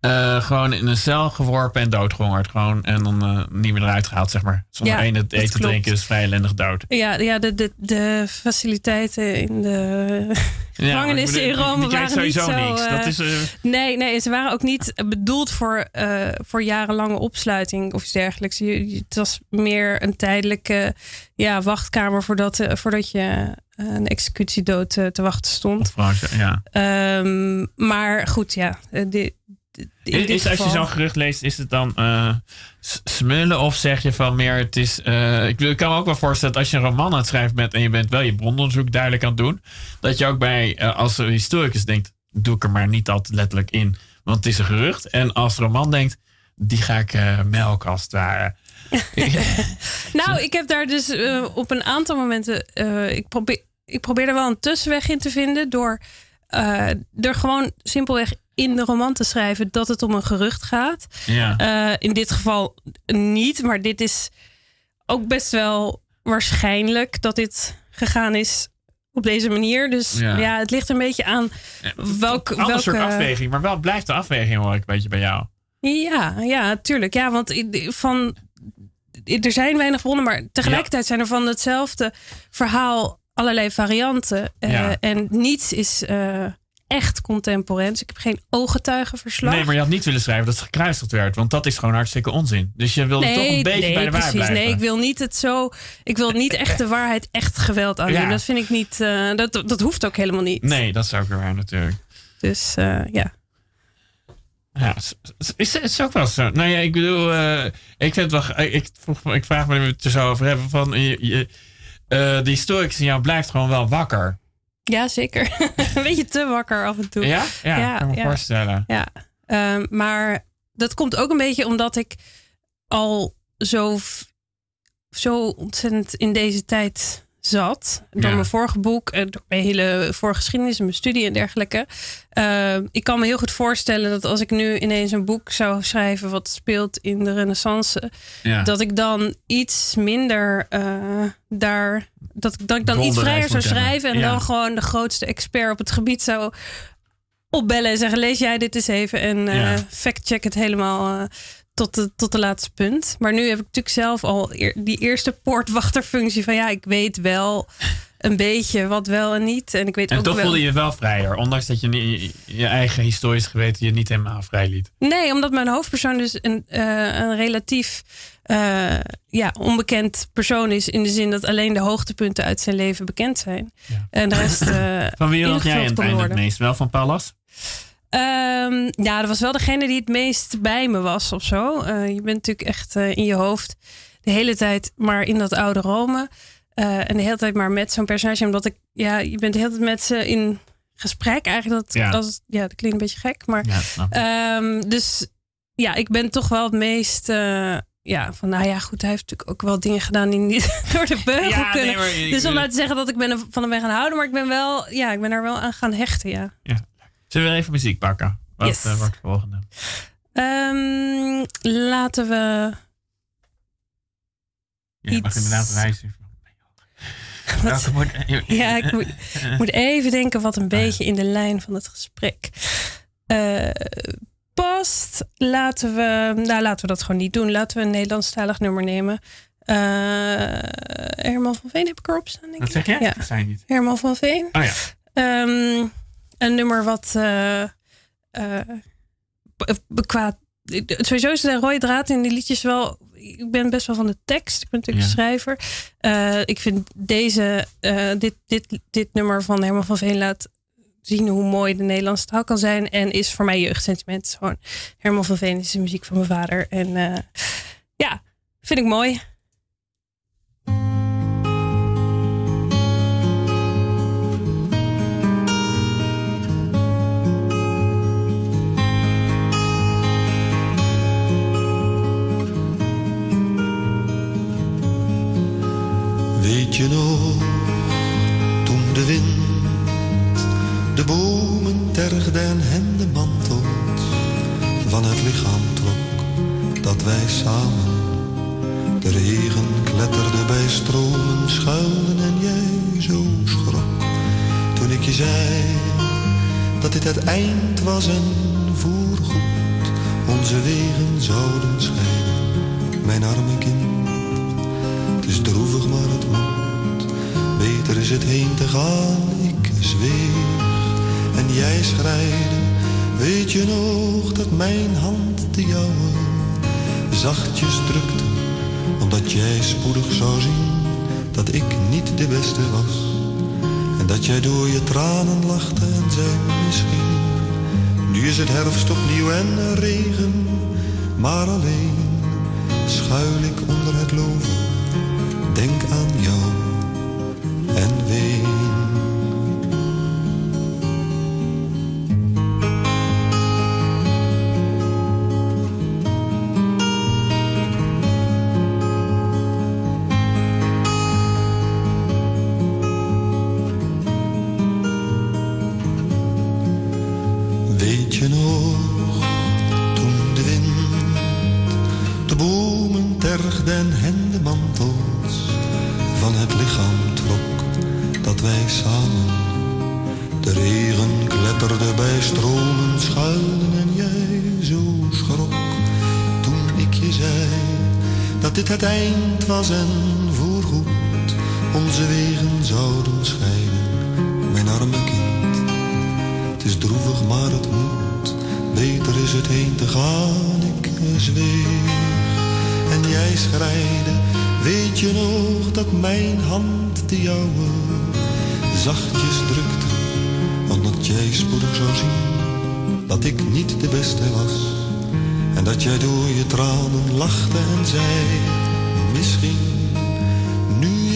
eh, gewoon in een cel geworpen en doodgehongerd. Gewoon, en dan eh, niet meer eruit gehaald, zeg maar. Zonder Ja, één het dat eten drinken is vrij ellendig dood. Ja, ja de, de, de faciliteiten in de gevangenissen Ja, [laughs] in Rome die waren niet sowieso zo... niks. eh, Dat is, Nee, nee, ze waren ook niet bedoeld voor, voor jarenlange opsluiting of iets dergelijks. Je, het was meer een tijdelijke ja, wachtkamer voordat, voordat je een executiedood te wachten stond. Ja. Ehm, maar goed, ja. di- di- in Is, als je zo'n gerucht leest, is het dan eh, smullen of zeg je van meer het is... eh, ik, kan me ook wel voorstellen dat als je een roman aan het schrijven bent en je bent wel je brononderzoek duidelijk aan het doen, dat je ook bij, eh, als historicus denkt, doe ik er maar niet altijd letterlijk in, want het is een gerucht. En als roman denkt, die ga ik melken als het ware. [laughs] Nou, ik heb daar dus op een aantal momenten. ik, probeer, ik probeer er wel een tussenweg in te vinden door eh, er gewoon simpelweg in de roman te schrijven dat het om een gerucht gaat. Ja. Eh, in dit geval niet, maar dit is ook best wel waarschijnlijk dat dit gegaan is op deze manier. Dus Ja. ja, het ligt een beetje aan welk, Ander welke... soort afweging, maar wel blijft de afweging hoor ik een beetje bij jou. Ja, ja, tuurlijk. Ja, want van, er zijn weinig bronnen, maar tegelijkertijd zijn er van hetzelfde verhaal allerlei varianten. Eh, Ja. En niets is eh, echt contemporain. Dus ik heb geen ooggetuigenverslag. Nee, maar je had niet willen schrijven dat het gekruisigd werd, want dat is gewoon hartstikke onzin. Dus je wilde toch een beetje nee, bij de waar precies. blijven. Nee, ik wil niet het zo. Ik wil niet echt de waarheid, echt geweld aan Ja. Dat vind ik niet. eh, dat, dat hoeft ook helemaal niet. Nee, dat is ook weer waar natuurlijk. Dus ja. Ja, is, is, is ook wel zo. Nou ja, ik bedoel, ik vind het wel. Ik, vroeg, me- ik vraag me er zo over hebben van. Je, je, de historicus in jou blijft gewoon wel wakker. ja, zeker. [laughs] een beetje te wakker af en toe. Ja? Ja, Ja, kan me ja. voorstellen. Ja, ehm, maar dat komt ook een beetje omdat ik al zo, zo ontzettend in deze tijd zat. Door Ja. mijn vorige boek, en mijn hele voorgeschiedenis en mijn studie en dergelijke. Ehm, ik kan me heel goed voorstellen dat als ik nu ineens een boek zou schrijven wat speelt in de renaissance, Ja. dat ik dan iets minder eh, daar. Dat, dat ik dan iets vrijer zou schrijven en Ja. dan gewoon de grootste expert op het gebied zou opbellen en zeggen: lees jij dit eens even en eh, Ja. fact-check het helemaal. Tot de, tot de laatste punt. Maar nu heb ik natuurlijk zelf al eer- die eerste poortwachterfunctie van ja, ik weet wel een beetje wat wel en niet. En ik weet En ook toch wel. voelde je wel vrijer, ondanks dat je niet, je eigen historisch geweten je niet helemaal vrij liet. Nee, omdat mijn hoofdpersoon dus een, eh, een relatief eh, ja, onbekend persoon is. In de zin dat alleen de hoogtepunten uit zijn leven bekend zijn. Ja. En de rest. eh, [laughs] Van wie had jij het het meest? Wel van Pallas? Ehm, ja, dat was wel degene die het meest bij me was of zo. Eh, je bent natuurlijk echt eh, in je hoofd de hele tijd maar in dat oude Rome. Eh, en de hele tijd maar met zo'n personage. Omdat ik, ja, je bent de hele tijd met ze in gesprek. Eigenlijk dat, Ja. dat, ja, dat klinkt een beetje gek. Maar Ja. Ehm, dus ja, ik ben toch wel het meest. ja, van nou ja, goed, hij heeft natuurlijk ook wel dingen gedaan die niet [laughs] door de beugel Ja, kunnen. nee, maar ik- dus om nou te zeggen dat ik ben van hem ben gaan houden, maar ik ben wel, ja, ik ben er wel aan gaan hechten, ja. Zullen we even muziek pakken? Wat Yes. eh, wordt het volgende? Ehm, laten we. Ja, je mag inderdaad [laughs] moet... Ja, ik moet, moet even denken wat een beetje in de lijn van het gesprek eh, past. Laten we, nou, laten we dat gewoon niet doen. Laten we een Nederlandstalig nummer nemen. Eh, Herman van Veen heb ik erop staan, denk Wat ik. zeg jij? Ja. Je niet. Herman van Veen. Oh ja. Ehm, een nummer wat eh eh, be- bekwaad. Sowieso is de rode draad in die liedjes wel. Ik ben best wel van de tekst. Ik ben natuurlijk Ja. schrijver. Eh, ik vind deze, dit, dit, dit nummer van Herman van Veen laat zien hoe mooi de Nederlandse taal kan zijn. En is voor mij jeugdsentiment. Gewoon Herman van Veen is de muziek van mijn vader. En eh, ja, vind ik mooi. Weet je nog, toen de wind de bomen tergde en hen de mantels van het lichaam trok, dat wij samen de regen kletterde bij stromen schuilen en jij zo schrok. Toen ik je zei dat dit het eind was en voorgoed onze wegen zouden scheiden, mijn arme kind. Is droevig, maar het moet. Beter is het heen te gaan. Ik zweeg en jij schreide. Weet je nog dat mijn hand de jouwe zachtjes drukte? Omdat jij spoedig zou zien dat ik niet de beste was. En dat jij door je tranen lachte en zei misschien. Nu is het herfst opnieuw en regen, maar alleen schuil ik onder het loven denk aan jou wegen zouden scheiden, mijn arme kind. Het is droevig, maar het moet, beter is het heen te gaan, ik zweeg. En jij schreide, weet je nog dat mijn hand de jouwe zachtjes drukte, omdat jij spoedig zou zien dat ik niet de beste was. En dat jij door je tranen lachte en zei, misschien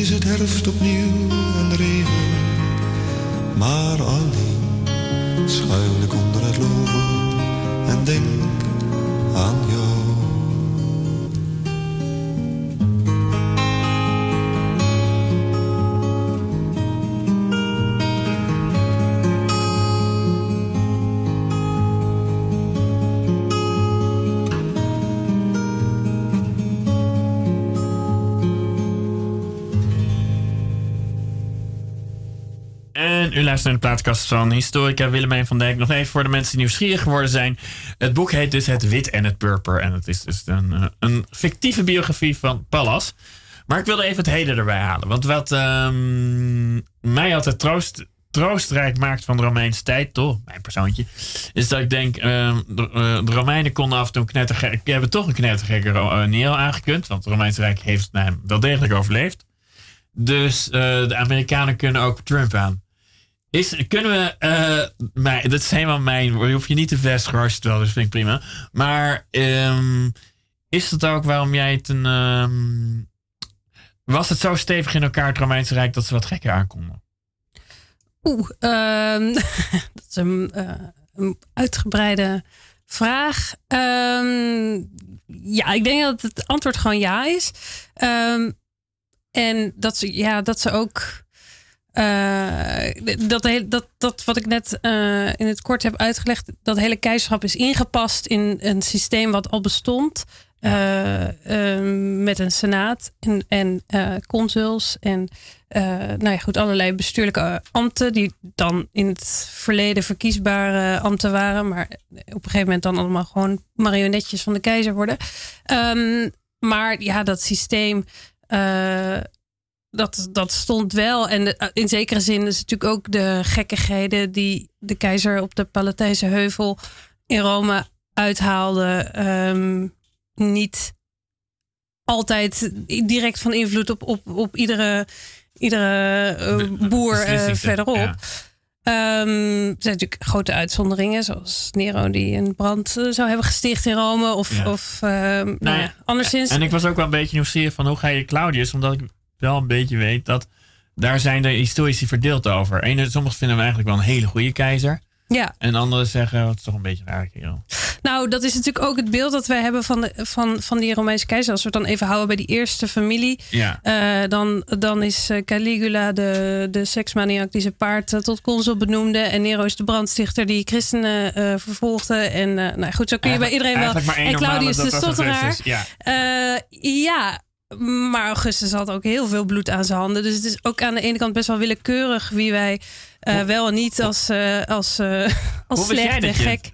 is het herfst opnieuw en regen, maar alleen schuil ik onder het loven en denk aan jou. Naar de plaatkast van historica Willemijn van Dijk. Nog even voor de mensen die nieuwsgierig geworden zijn. Het boek heet dus Het Wit en het Purper. En het is dus een, eh, een fictieve biografie van Pallas. Maar ik wilde even het heden erbij halen. Want wat ehm, mij altijd troost, troostrijk maakt van de Romeinse tijd, toch, mijn persoontje, is dat ik denk, ehm, de, eh, de Romeinen konden af en toe knettergek, hebben toch een knettergekke uh, aangekund. Want het Romeinse Rijk heeft nou, wel degelijk overleefd. Dus de Amerikanen kunnen ook Trump aan. Is, kunnen we, eh, dat is helemaal mijn, je hoeft je niet te je het wel, dus vind ik prima. Maar ehm, is dat ook waarom jij het een, ehm, was het zo stevig in elkaar, het Romeinse Rijk, dat ze wat gekker aankonden? Oeh, ehm, [laughs] dat is een, eh, een uitgebreide vraag. Ja, ik denk dat het antwoord gewoon ja is. En dat ze, ja, dat ze ook. Eh, dat, dat, dat wat ik net eh, in het kort heb uitgelegd, dat hele keizerschap is ingepast in een systeem wat al bestond. eh, eh, met een senaat en, en consuls en nou ja, goed, allerlei bestuurlijke ambten die dan in het verleden verkiesbare ambten waren, maar op een gegeven moment dan allemaal gewoon marionetjes van de keizer worden. Ehm, maar ja, dat systeem, dat, dat stond wel. En de- in zekere zin is het natuurlijk ook de gekkigheden die de keizer op de Palatijnse heuvel in Rome uithaalde, ehm, niet altijd direct van invloed op, op, op iedere, iedere eh, boer eh, verderop. ja. Ehm, er zijn natuurlijk grote uitzonderingen, zoals Nero die een brand eh, zou hebben gesticht in Rome. Of, Ja. of ehm, nou Nou ja, anderszins. En ik was ook wel een beetje nieuwsgierig van hoe ga je Claudius, omdat ik wel een beetje weet dat daar zijn de historici verdeeld over. Ene, sommigen vinden hem eigenlijk wel een hele goede keizer. ja, En anderen zeggen, het is toch een beetje rare kerel. nou dat is natuurlijk ook het beeld dat wij hebben van, de, van, van die Romeinse keizer. Als we het dan even houden bij die eerste familie. Ja. Eh, dan, dan is eh, Caligula de, de seksmaniak die zijn paard eh, tot consul benoemde. En Nero is de brandstichter die christenen vervolgde. En nou goed, zo kun je bij iedereen wel. Eigenlijk maar één En Claudius de stotteraar. Ja. Ja, maar Augustus had ook heel veel bloed aan zijn handen. Dus het is ook aan de ene kant best wel willekeurig wie wij eh, wel en niet als, eh, als, eh, [laughs] als slecht en dat je- gek.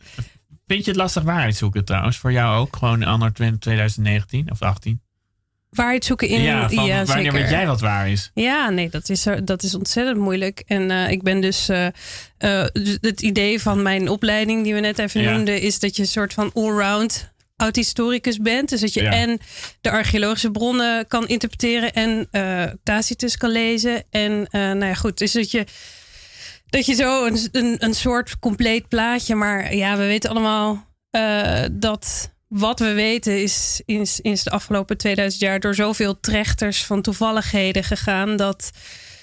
Vind je het lastig waarheid zoeken trouwens? Voor jou ook? Gewoon anno 2019 of 18? Waarheid zoeken in. ja, van wanneer weet jij wat waar is? Ja, nee, dat is, dat is ontzettend moeilijk. En ik ben dus. dus het idee van mijn opleiding, die we net even Ja. noemden, is dat je een soort van allround oud-historicus bent. Dus dat je Ja. en de archeologische bronnen kan interpreteren en eh, Tacitus kan lezen. En eh, nou ja, goed. Dus dat je. Dat je zo een, een, een soort compleet plaatje. Maar ja, we weten allemaal eh, dat wat we weten is, is, is de afgelopen 2000 jaar door zoveel trechters van toevalligheden gegaan. Dat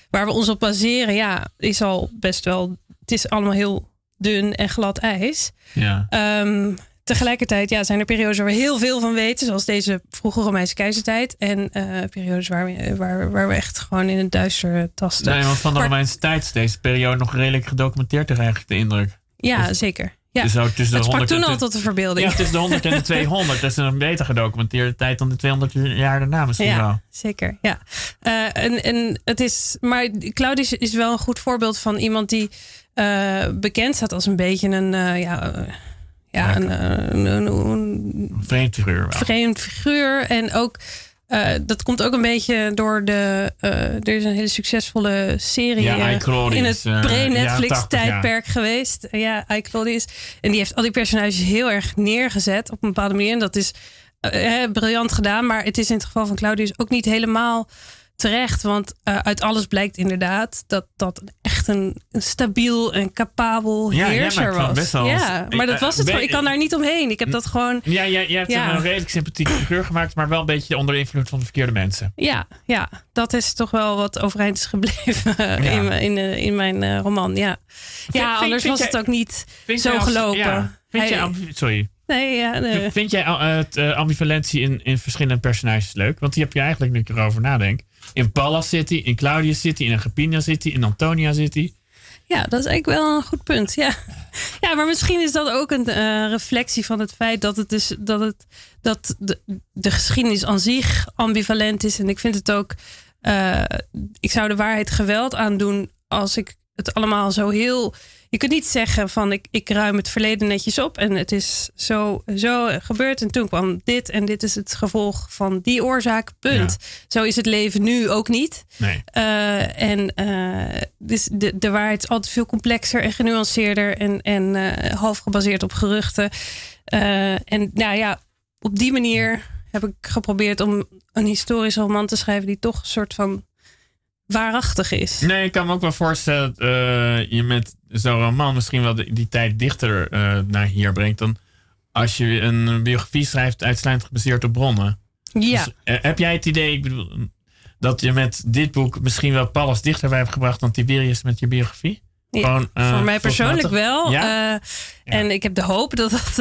waar we ons op baseren, ja, is al best wel. Het is allemaal heel dun en glad ijs. Ja. Ehm, tegelijkertijd ja, zijn er periodes waar we heel veel van weten, zoals deze vroege Romeinse keizertijd. En eh, periodes waar we, waar, waar we echt gewoon in het duister tasten. Nee, want van de Maar- Romeinse tijd is deze periode nog redelijk gedocumenteerd, eigenlijk de indruk. Ja, zeker. Ja. Zo tussen de Het sprak 100 en toen al tot de verbeelding. Ja, tussen de 100 en de 200. Dat is een beter gedocumenteerde tijd dan de 200 jaar daarna misschien Ja, wel. zeker. Ja. Eh, en, en het is, maar Claudius is wel een goed voorbeeld van iemand die eh, bekend staat als een beetje een, ja, ja, een, eh, een, een- een Vreemd figuur wel. vreemd figuur. En ook, eh, dat komt ook een beetje door de, eh, er is een hele succesvolle serie Ja, in het pre-Netflix jaren 80, ja. tijdperk geweest. Ja. En die heeft al die personages heel erg neergezet op een bepaalde manier. En dat is briljant gedaan. Maar het is in het geval van Claudius ook niet helemaal terecht. Want eh, uit alles blijkt inderdaad dat dat echt een, een stabiel en capabel Ja, heerser was. best wel- ja, maar dat Eh, was het gewoon. Ik kan daar niet omheen. Ik heb dat gewoon... Ja, jij, jij hebt Ja. een redelijk sympathieke figuur gemaakt, maar wel een beetje onder invloed van de verkeerde mensen. Ja, ja, dat is toch wel wat overeind is gebleven eh, Ja. in, mijn- in, eh, in mijn eh, roman. Ja, ja vind- anders vind was jij- het ook niet zo als- gelopen. Hij- ambi- sorry. Nee, ja, nee. Vind jij uh, het ambivalentie in, in verschillende personages leuk? Want die heb je eigenlijk, nu ik erover nadenk. In Pallas City, in Claudius City, in Agrippina City, in Antonia City. Ja, dat is eigenlijk wel een goed punt. Ja, ja maar misschien is dat ook een eh, reflectie van het feit dat het dus dat het dat de, de geschiedenis aan zich ambivalent is. En ik vind het ook. ik zou de waarheid geweld aandoen als ik het allemaal zo heel. Je kunt niet zeggen van ik, ik ruim het verleden netjes op en het is zo, zo gebeurd en toen kwam dit en dit is het gevolg van die oorzaak, punt. Zo is het leven nu ook niet. Nee. Uh, en uh, dus de, de waarheid is altijd veel complexer en genuanceerder en, en uh, half gebaseerd op geruchten. En nou ja, op die manier heb ik geprobeerd om een historisch roman te schrijven die toch een soort van waarachtig is. Nee, ik kan me ook wel voorstellen dat uh, je met zo'n roman misschien wel die tijd dichter uh, naar hier brengt dan als je een biografie schrijft uitsluitend gebaseerd op bronnen. Ja. Dus, uh, heb jij het idee, ik bedoel, dat je met dit boek misschien wel Pallas dichterbij hebt gebracht dan Tiberius met je biografie? Gewoon, voor mij persoonlijk wel. Ja? Ja? En ik heb de hoop dat, dat,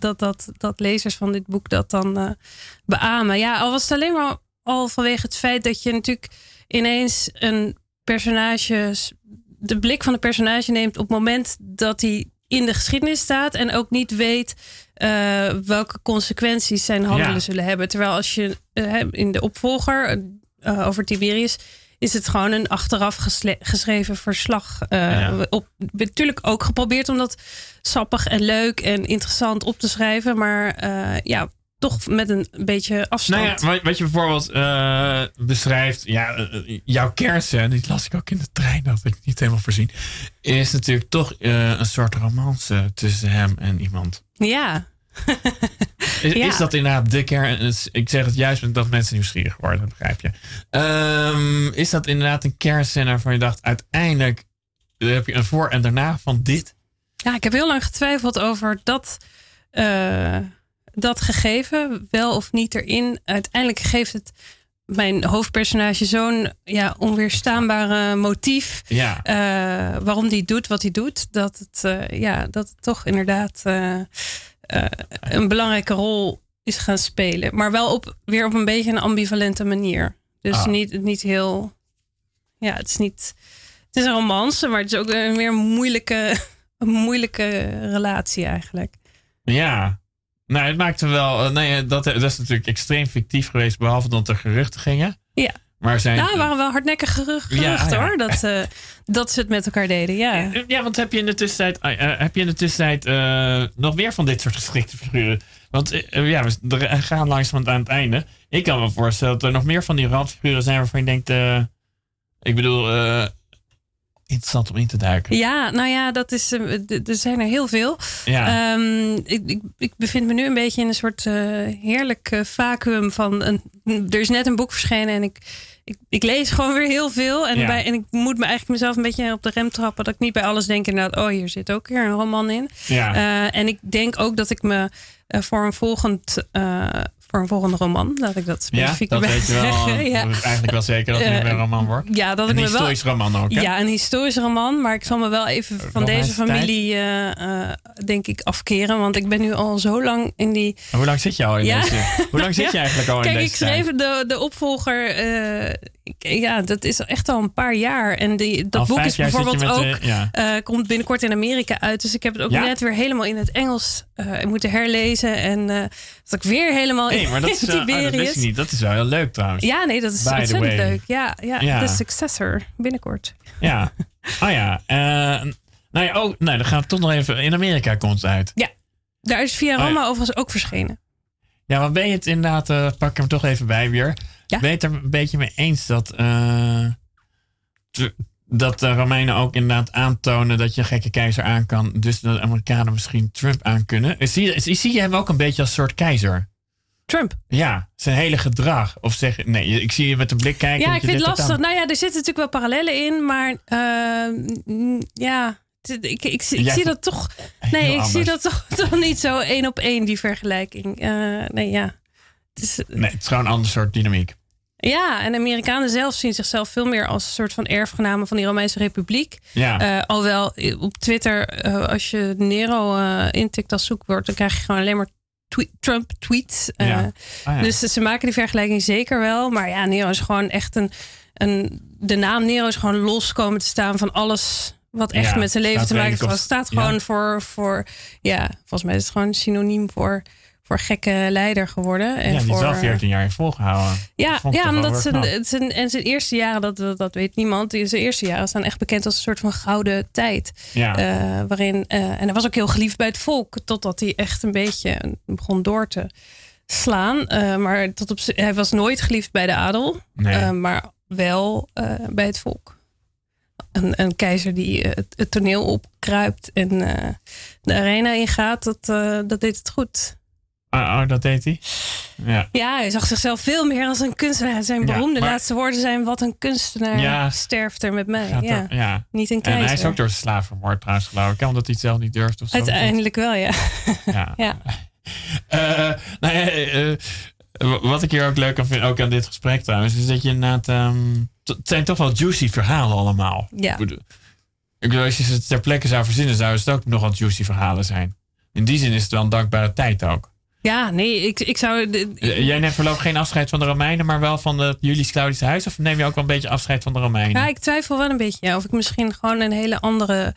dat, dat, dat lezers van dit boek dat dan beamen. Ja, al was het alleen maar al vanwege het feit dat je natuurlijk ineens een personage, de blik van de personage neemt op het moment dat hij in de geschiedenis staat en ook niet weet uh, welke consequenties zijn handelen ja. zullen hebben. Terwijl als je uh, in de opvolger uh, over Tiberius is het gewoon een achteraf geschreven verslag. Ja. Op, natuurlijk ook geprobeerd om dat sappig en leuk en interessant op te schrijven, maar ja, toch met een beetje afstand. Nou ja, wat je bijvoorbeeld uh, beschrijft, ja, uh, jouw kersen, die las ik ook in de trein, dat had ik niet helemaal voorzien, is natuurlijk toch uh, een soort romance tussen hem en iemand. Ja. [laughs] is, ja. is, dat inderdaad de kern? Ik zeg het juist omdat mensen nieuwsgierig worden, begrijp je. Um, is dat inderdaad een kernscène waarvan je dacht, uiteindelijk heb je een voor en daarna van dit? Ja, ik heb heel lang getwijfeld over dat dat gegeven, wel of niet erin. Uiteindelijk geeft het mijn hoofdpersonage zo'n ja, onweerstaanbare motief. Ja. Uh, waarom die doet wat hij doet. Dat het, uh, ja, dat het toch inderdaad uh, een belangrijke rol is gaan spelen. Maar wel op, weer op een beetje een ambivalente manier. Dus Ah. niet, niet heel. Ja, het is niet. Het is een romance, maar het is ook een meer moeilijke, [laughs] een moeilijke relatie eigenlijk. Ja, nou, het maakte wel. Uh, nee, dat, dat is natuurlijk extreem fictief geweest, behalve dat er geruchten gingen. Ja. Maar zijn. Nou, waren wel hardnekkige geruchten Ja, ja. hoor. Dat, uh, dat ze het met elkaar deden. Ja, ja want heb je in de tussentijd, uh, heb je in de tussentijd uh, nog meer van dit soort geschikte figuren? Want ja, we gaan langzaam aan het einde. Ik kan me voorstellen dat er nog meer van die randfiguren zijn waarvan je denkt. ik bedoel, interessant om in te duiken. Ja, nou ja, dat is, uh, er zijn er heel veel. Ja. Um, ik, ik, ik, bevind me nu een beetje in een soort uh, heerlijk uh, vacuüm van. Een, er is net een boek verschenen en ik, ik, ik lees gewoon weer heel veel. En, Ja. bij, en ik moet me eigenlijk mezelf een beetje op de rem trappen. Dat ik niet bij alles denk inderdaad, oh hier zit ook weer een roman in. Ja. Uh, en ik denk ook dat ik me voor een volgend, voor een volgende roman. Dat ik dat Ja, specifiek dat erbij weet je wel. zeggen. [laughs] Ja. Dat is Eigenlijk wel zeker dat het Eh, weer een roman wordt. Ja, dat Een ik me wel. historisch roman ook, hè? Ja, een historische roman. Maar ik zal me wel even van deze familie, eh, eh, denk ik, afkeren. Want ik ben nu al zo lang in die. Hoe lang zit je al in Ja. deze... Hoe lang zit je [laughs] eigenlijk al in Kijk, deze ik schreef de, de opvolger. ja, dat is echt al een paar jaar. En die, dat Al boek is bijvoorbeeld ook. de- ja. komt binnenkort in Amerika uit. Dus ik heb het ook net weer helemaal in het Engels moeten herlezen. En dat ik weer helemaal Nee, maar dat [laughs] is, wel- oh, dat wist niet. Dat is wel heel leuk trouwens. Ja, nee, dat is By ontzettend leuk. Ja, ja, Ja. de successor binnenkort. Ja. Oh [laughs] ja. eh, nou ja, oh, nou, dan gaan we toch nog even... In Amerika komt het uit. Ja, daar is via Oh ja. Roma overigens ook verschenen. Ja, maar ben je het inderdaad... eh, pak ik hem toch even bij weer. Ja. Ben je het er een beetje mee eens dat... dat de Romeinen ook inderdaad aantonen dat je een gekke keizer aan kan. Dus dat de Amerikanen misschien Trump aan kunnen. Zie, zie je hem ook een beetje als soort keizer? Trump. Ja, zijn hele gedrag. Of zeg nee, ik zie je met een blik kijken. Ja, ik vind het lastig. Nou ja, er zitten natuurlijk wel parallellen in, maar eh, mm, ja, ik, ik, zie- ik zie dat toch. Nee, ik zie dat toch, [laughs] toch niet zo één op één, die vergelijking. Eh, nee, ja. Het is, Nee, het is gewoon een ander soort dynamiek. Ja, en de Amerikanen zelf zien zichzelf veel meer als een soort van erfgenamen van die Romeinse Republiek. Ja. Eh, alhoewel eh, op Twitter, eh, als je Nero eh, intikt als zoekwoord, dan krijg je gewoon alleen maar tweet- Trump tweets. Ja. Ah, ja. Dus ze maken die vergelijking zeker wel. Maar ja, Nero is gewoon echt een. een de naam Nero is gewoon los komen te staan van alles wat echt met zijn leven te maken heeft. Het staat gewoon voor, voor. Ja, volgens mij is het gewoon synoniem voor. Voor gekke leider geworden. En ja, die voor, is wel 14 jaar heeft volgehouden. ja, ja omdat zijn, zijn, en zijn eerste jaren, dat, dat, dat weet niemand. Zijn eerste jaren staan echt bekend als een soort van gouden tijd. Ja. Eh, waarin, eh, en hij was ook heel geliefd bij het volk. Totdat hij echt een beetje begon door te slaan. Eh, maar tot op, hij was nooit geliefd bij de adel. Nee. maar wel bij het volk. Een, een keizer die het, het toneel opkruipt en de arena ingaat, dat, dat deed het goed. Oh, oh, dat deed hij? Ja. Ja, hij zag zichzelf veel meer als een kunstenaar. Zijn Ja, beroemde maar- laatste woorden zijn: Wat een kunstenaar Ja. sterft er met mij. Ja. ja. Niet een En keizer. hij is ook door slaaf vermoord trouwens geloof ik. Omdat hij het zelf niet durft of zo. Uiteindelijk wel, ja. Ja. [laughs] ja. [laughs] Eh, nou ja, eh, eh, wat ik hier ook leuk aan vind, ook aan dit gesprek trouwens, is dat je inderdaad... ehm, het zijn toch wel juicy verhalen allemaal. Ja. Ik bedoel, ik bedoel, als je ze ter plekke zou verzinnen, zouden het ook nogal juicy verhalen zijn. In die zin is het wel een dankbare tijd ook. Ja, nee, ik, ik zou. Jij neemt voorlopig geen afscheid van de Romeinen, maar wel van het Julius Claudius huis? Of neem je ook wel een beetje afscheid van de Romeinen? Ja, ik twijfel wel een beetje ja, of ik misschien gewoon een hele andere,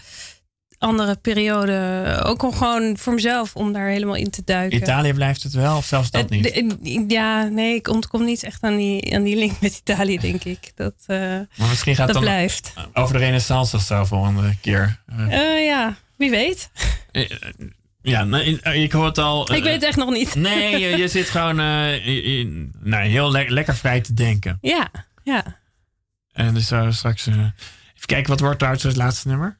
andere periode. Ook om gewoon voor mezelf om daar helemaal in te duiken. Italië blijft het wel, of zelfs dat Eh, niet? de- ja, nee, ik ontkom niet echt aan die, aan die link met Italië, denk ik. Dat, eh, maar misschien gaat dat het dan blijft. over de renaissance of zo volgende keer. Eh, ja, wie weet. Ja, nee, eh, ik hoor het al. ik eh, weet het echt nog niet. [laughs] Nee, je, je zit gewoon eh, nou, heel le- lekker vrij te denken. Ja, ja. En dus zo straks. even kijken, wat wordt trouwens het laatste nummer?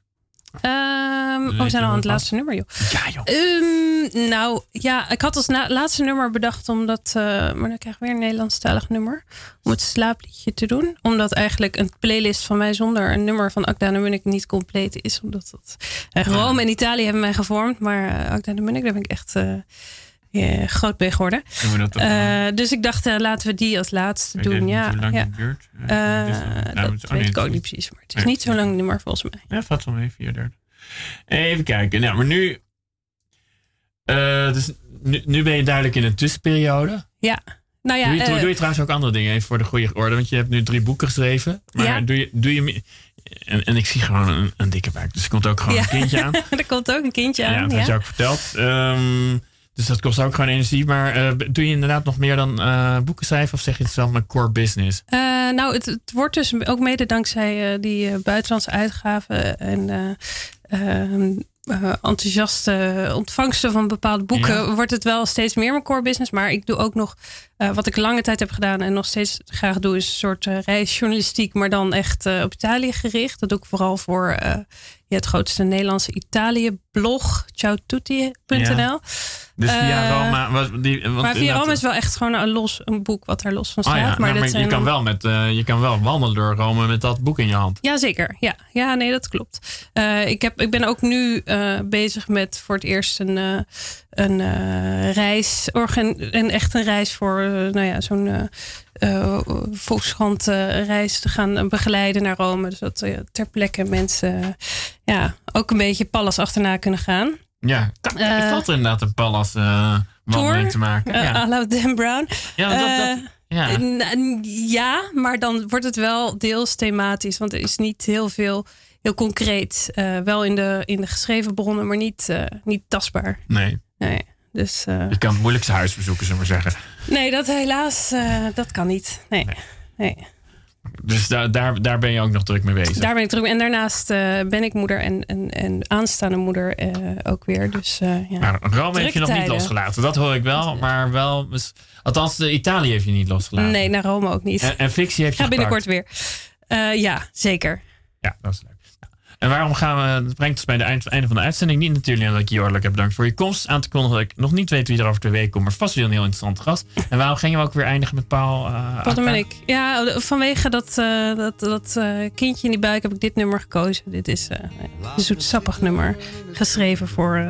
Ehm, oh, we zijn al aan het laatste nummer, joh. Ja, joh. Ehm, nou, ja, ik had als laatste nummer bedacht omdat... eh, maar dan krijg ik weer een Nederlandstalig nummer. Om het slaapliedje te doen. Omdat eigenlijk een playlist van mij zonder een nummer van Akda de Munnik niet compleet is. Omdat dat... eh, Rome en Italië hebben mij gevormd. Maar uh, Akda de Munnik, daar ben ik echt... ja, groot mee geworden. Dus ik dacht, laten we die als laatste doen. niet Ja, hoe lang ja. het duurt. Nou, dat het- oh, weet nee, ik ook niet precies. Maar het is Nee. niet zo'n lang nummer volgens mij. Ja, valt wel mee, 34. Even kijken. Nou, maar nu. Eh, dus nu, nu ben je duidelijk in een tussenperiode. Ja. Nou ja, doe, je, eh, doe je trouwens ook andere dingen even voor de goede orde? Want je hebt nu drie boeken geschreven. Maar Ja. doe je. Doe je en, en ik zie gewoon een, een dikke buik. Dus er komt ook gewoon ja. een kindje aan. [laughs] er komt ook een kindje Ja, aan. dat Ja, had je ook verteld. Ehm, dus dat kost ook gewoon energie. Maar eh, doe je inderdaad nog meer dan boeken schrijven? Of zeg je het wel mijn core business? Nou, het, het wordt dus ook mede dankzij die buitenlandse uitgaven en eh, enthousiaste ontvangsten van bepaalde boeken, Ja. wordt het wel steeds meer mijn core business. Maar ik doe ook nog eh, wat ik lange tijd heb gedaan en nog steeds graag doe, is een soort eh, reisjournalistiek, maar dan echt op Italië gericht. Dat doe ik vooral voor ja, het grootste Nederlandse Italië-blog, ciaotutti.nl. Dus via Eh, Roma... Was die, want maar via Rome is wel echt gewoon een, los, een boek wat er los van Oh staat. ja, maar nou, maar je, kan wel met, eh, je kan wel wandelen door Rome met dat boek in je hand. Jazeker, ja. Ja, nee, dat klopt. Eh, ik, heb, ik ben ook nu eh, bezig met voor het eerst een, eh, een eh, reis, organ, een echt een reis voor eh, nou ja, zo'n eh eh, Volkskrant eh, reis te gaan eh, begeleiden naar Rome. Dus dat eh, ter plekke mensen eh, ja, ook een beetje Pallas achterna kunnen gaan. Ja, dat valt er inderdaad een Pallas eh wandeling te maken. Eh, ja. la Dan Brown. ja, dat, eh, dat, ja. Maar dan wordt het wel deels thematisch. Want er is niet heel veel, heel concreet. Wel in de, in de geschreven bronnen, maar niet, niet tastbaar. Nee, Nee, dus, je kan het moeilijkste huis bezoeken, zullen we maar zeggen. nee dat helaas, dat kan niet. Nee, nee. Dus daar, daar, daar ben je ook nog druk mee bezig. Daar ben ik terug. En daarnaast eh, ben ik moeder en, en, en aanstaande moeder eh, ook weer. Dus eh, ja. Maar Rome heeft je nog niet losgelaten. Dat hoor ik wel. Maar wel... Althans, Italië heeft je niet losgelaten. Nee, naar Rome ook niet. En, en fictie heeft je Ga binnenkort gepakt. weer. Ja, zeker. Ja, dat is leuk. En waarom gaan we... Dat brengt ons bij het eind, einde van de uitzending. Niet natuurlijk dat ik je hartelijk heb bedankt voor je komst. Aan te kondigen dat ik nog niet weet wie er over twee weken komt. Maar vast weer een heel interessante gast. En waarom gingen we ook weer eindigen met Paul? eh, Wat ben ik? Ja, vanwege dat, eh, dat, dat eh, kindje in die buik heb ik dit nummer gekozen. Dit is een zoetsappig nummer. Geschreven voor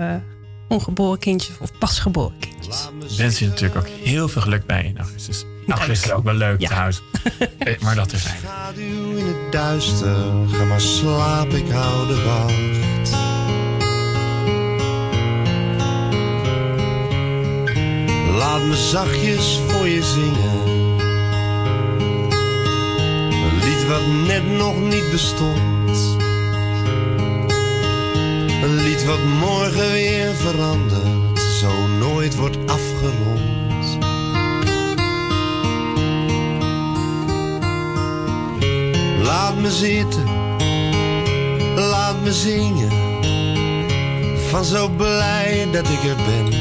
ongeboren kindjes of pasgeboren kindjes. Ik wens je natuurlijk ook heel veel geluk bij in augustus. Augustus is ook wel leuk Ja. trouwens. [laughs] Eh, maar dat is. Schaduw in het duister, ga maar slaap, ik hou de wacht. Laat me zachtjes voor je zingen. Een lied wat net nog niet bestond. Een lied wat morgen weer verandert, zo nooit wordt afgerond. Laat me zitten, laat me zingen. Van zo blij dat ik er ben.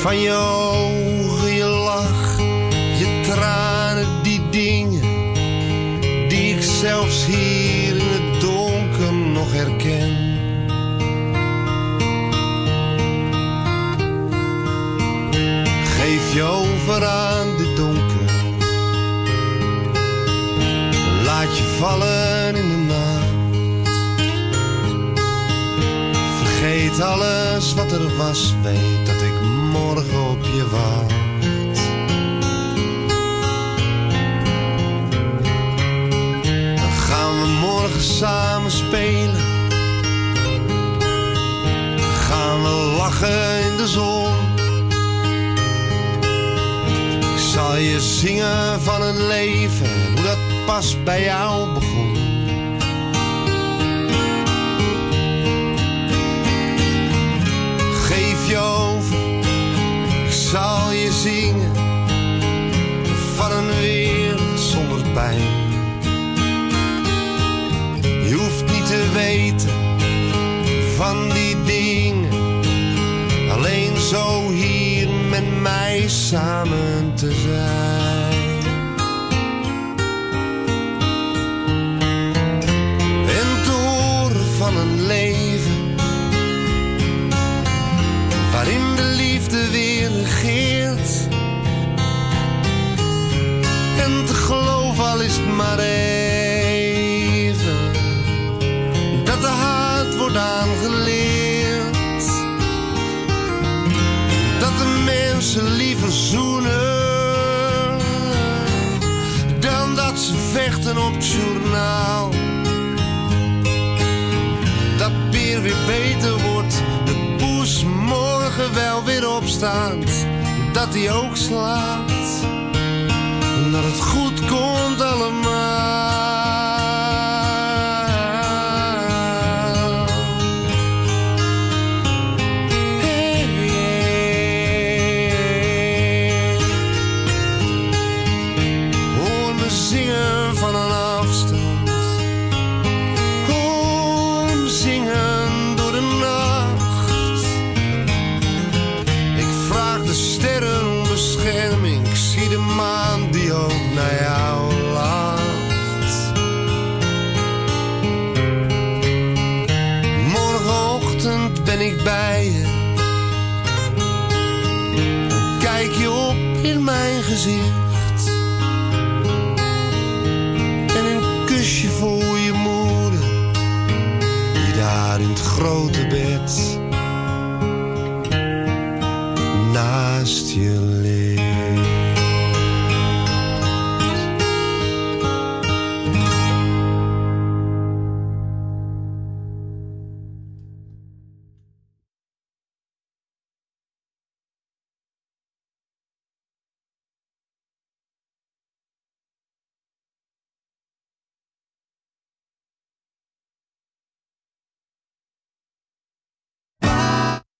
Van je ogen, je lach, je tranen, die dingen. Die ik zelfs hier in het donker nog herken. Geef je over Je vallen in de nacht. Vergeet alles wat er was. Weet dat ik morgen op je wacht. Dan gaan we morgen samen spelen. Gaan we lachen in de zon. Ik zal je zingen van het leven, pas bij jou begon. Geef je over, ik zal je zingen van een wereld zonder pijn. Je hoeft niet te weten van die dingen. Alleen zo hier met mij samen te zijn. Maar even dat de haat wordt aangeleerd. Dat de mensen liever zoenen dan dat ze vechten op het journaal. Dat bier weer beter wordt, de poes morgen wel weer opstaat. Dat hij ook slaat, dat het goed komt allemaal.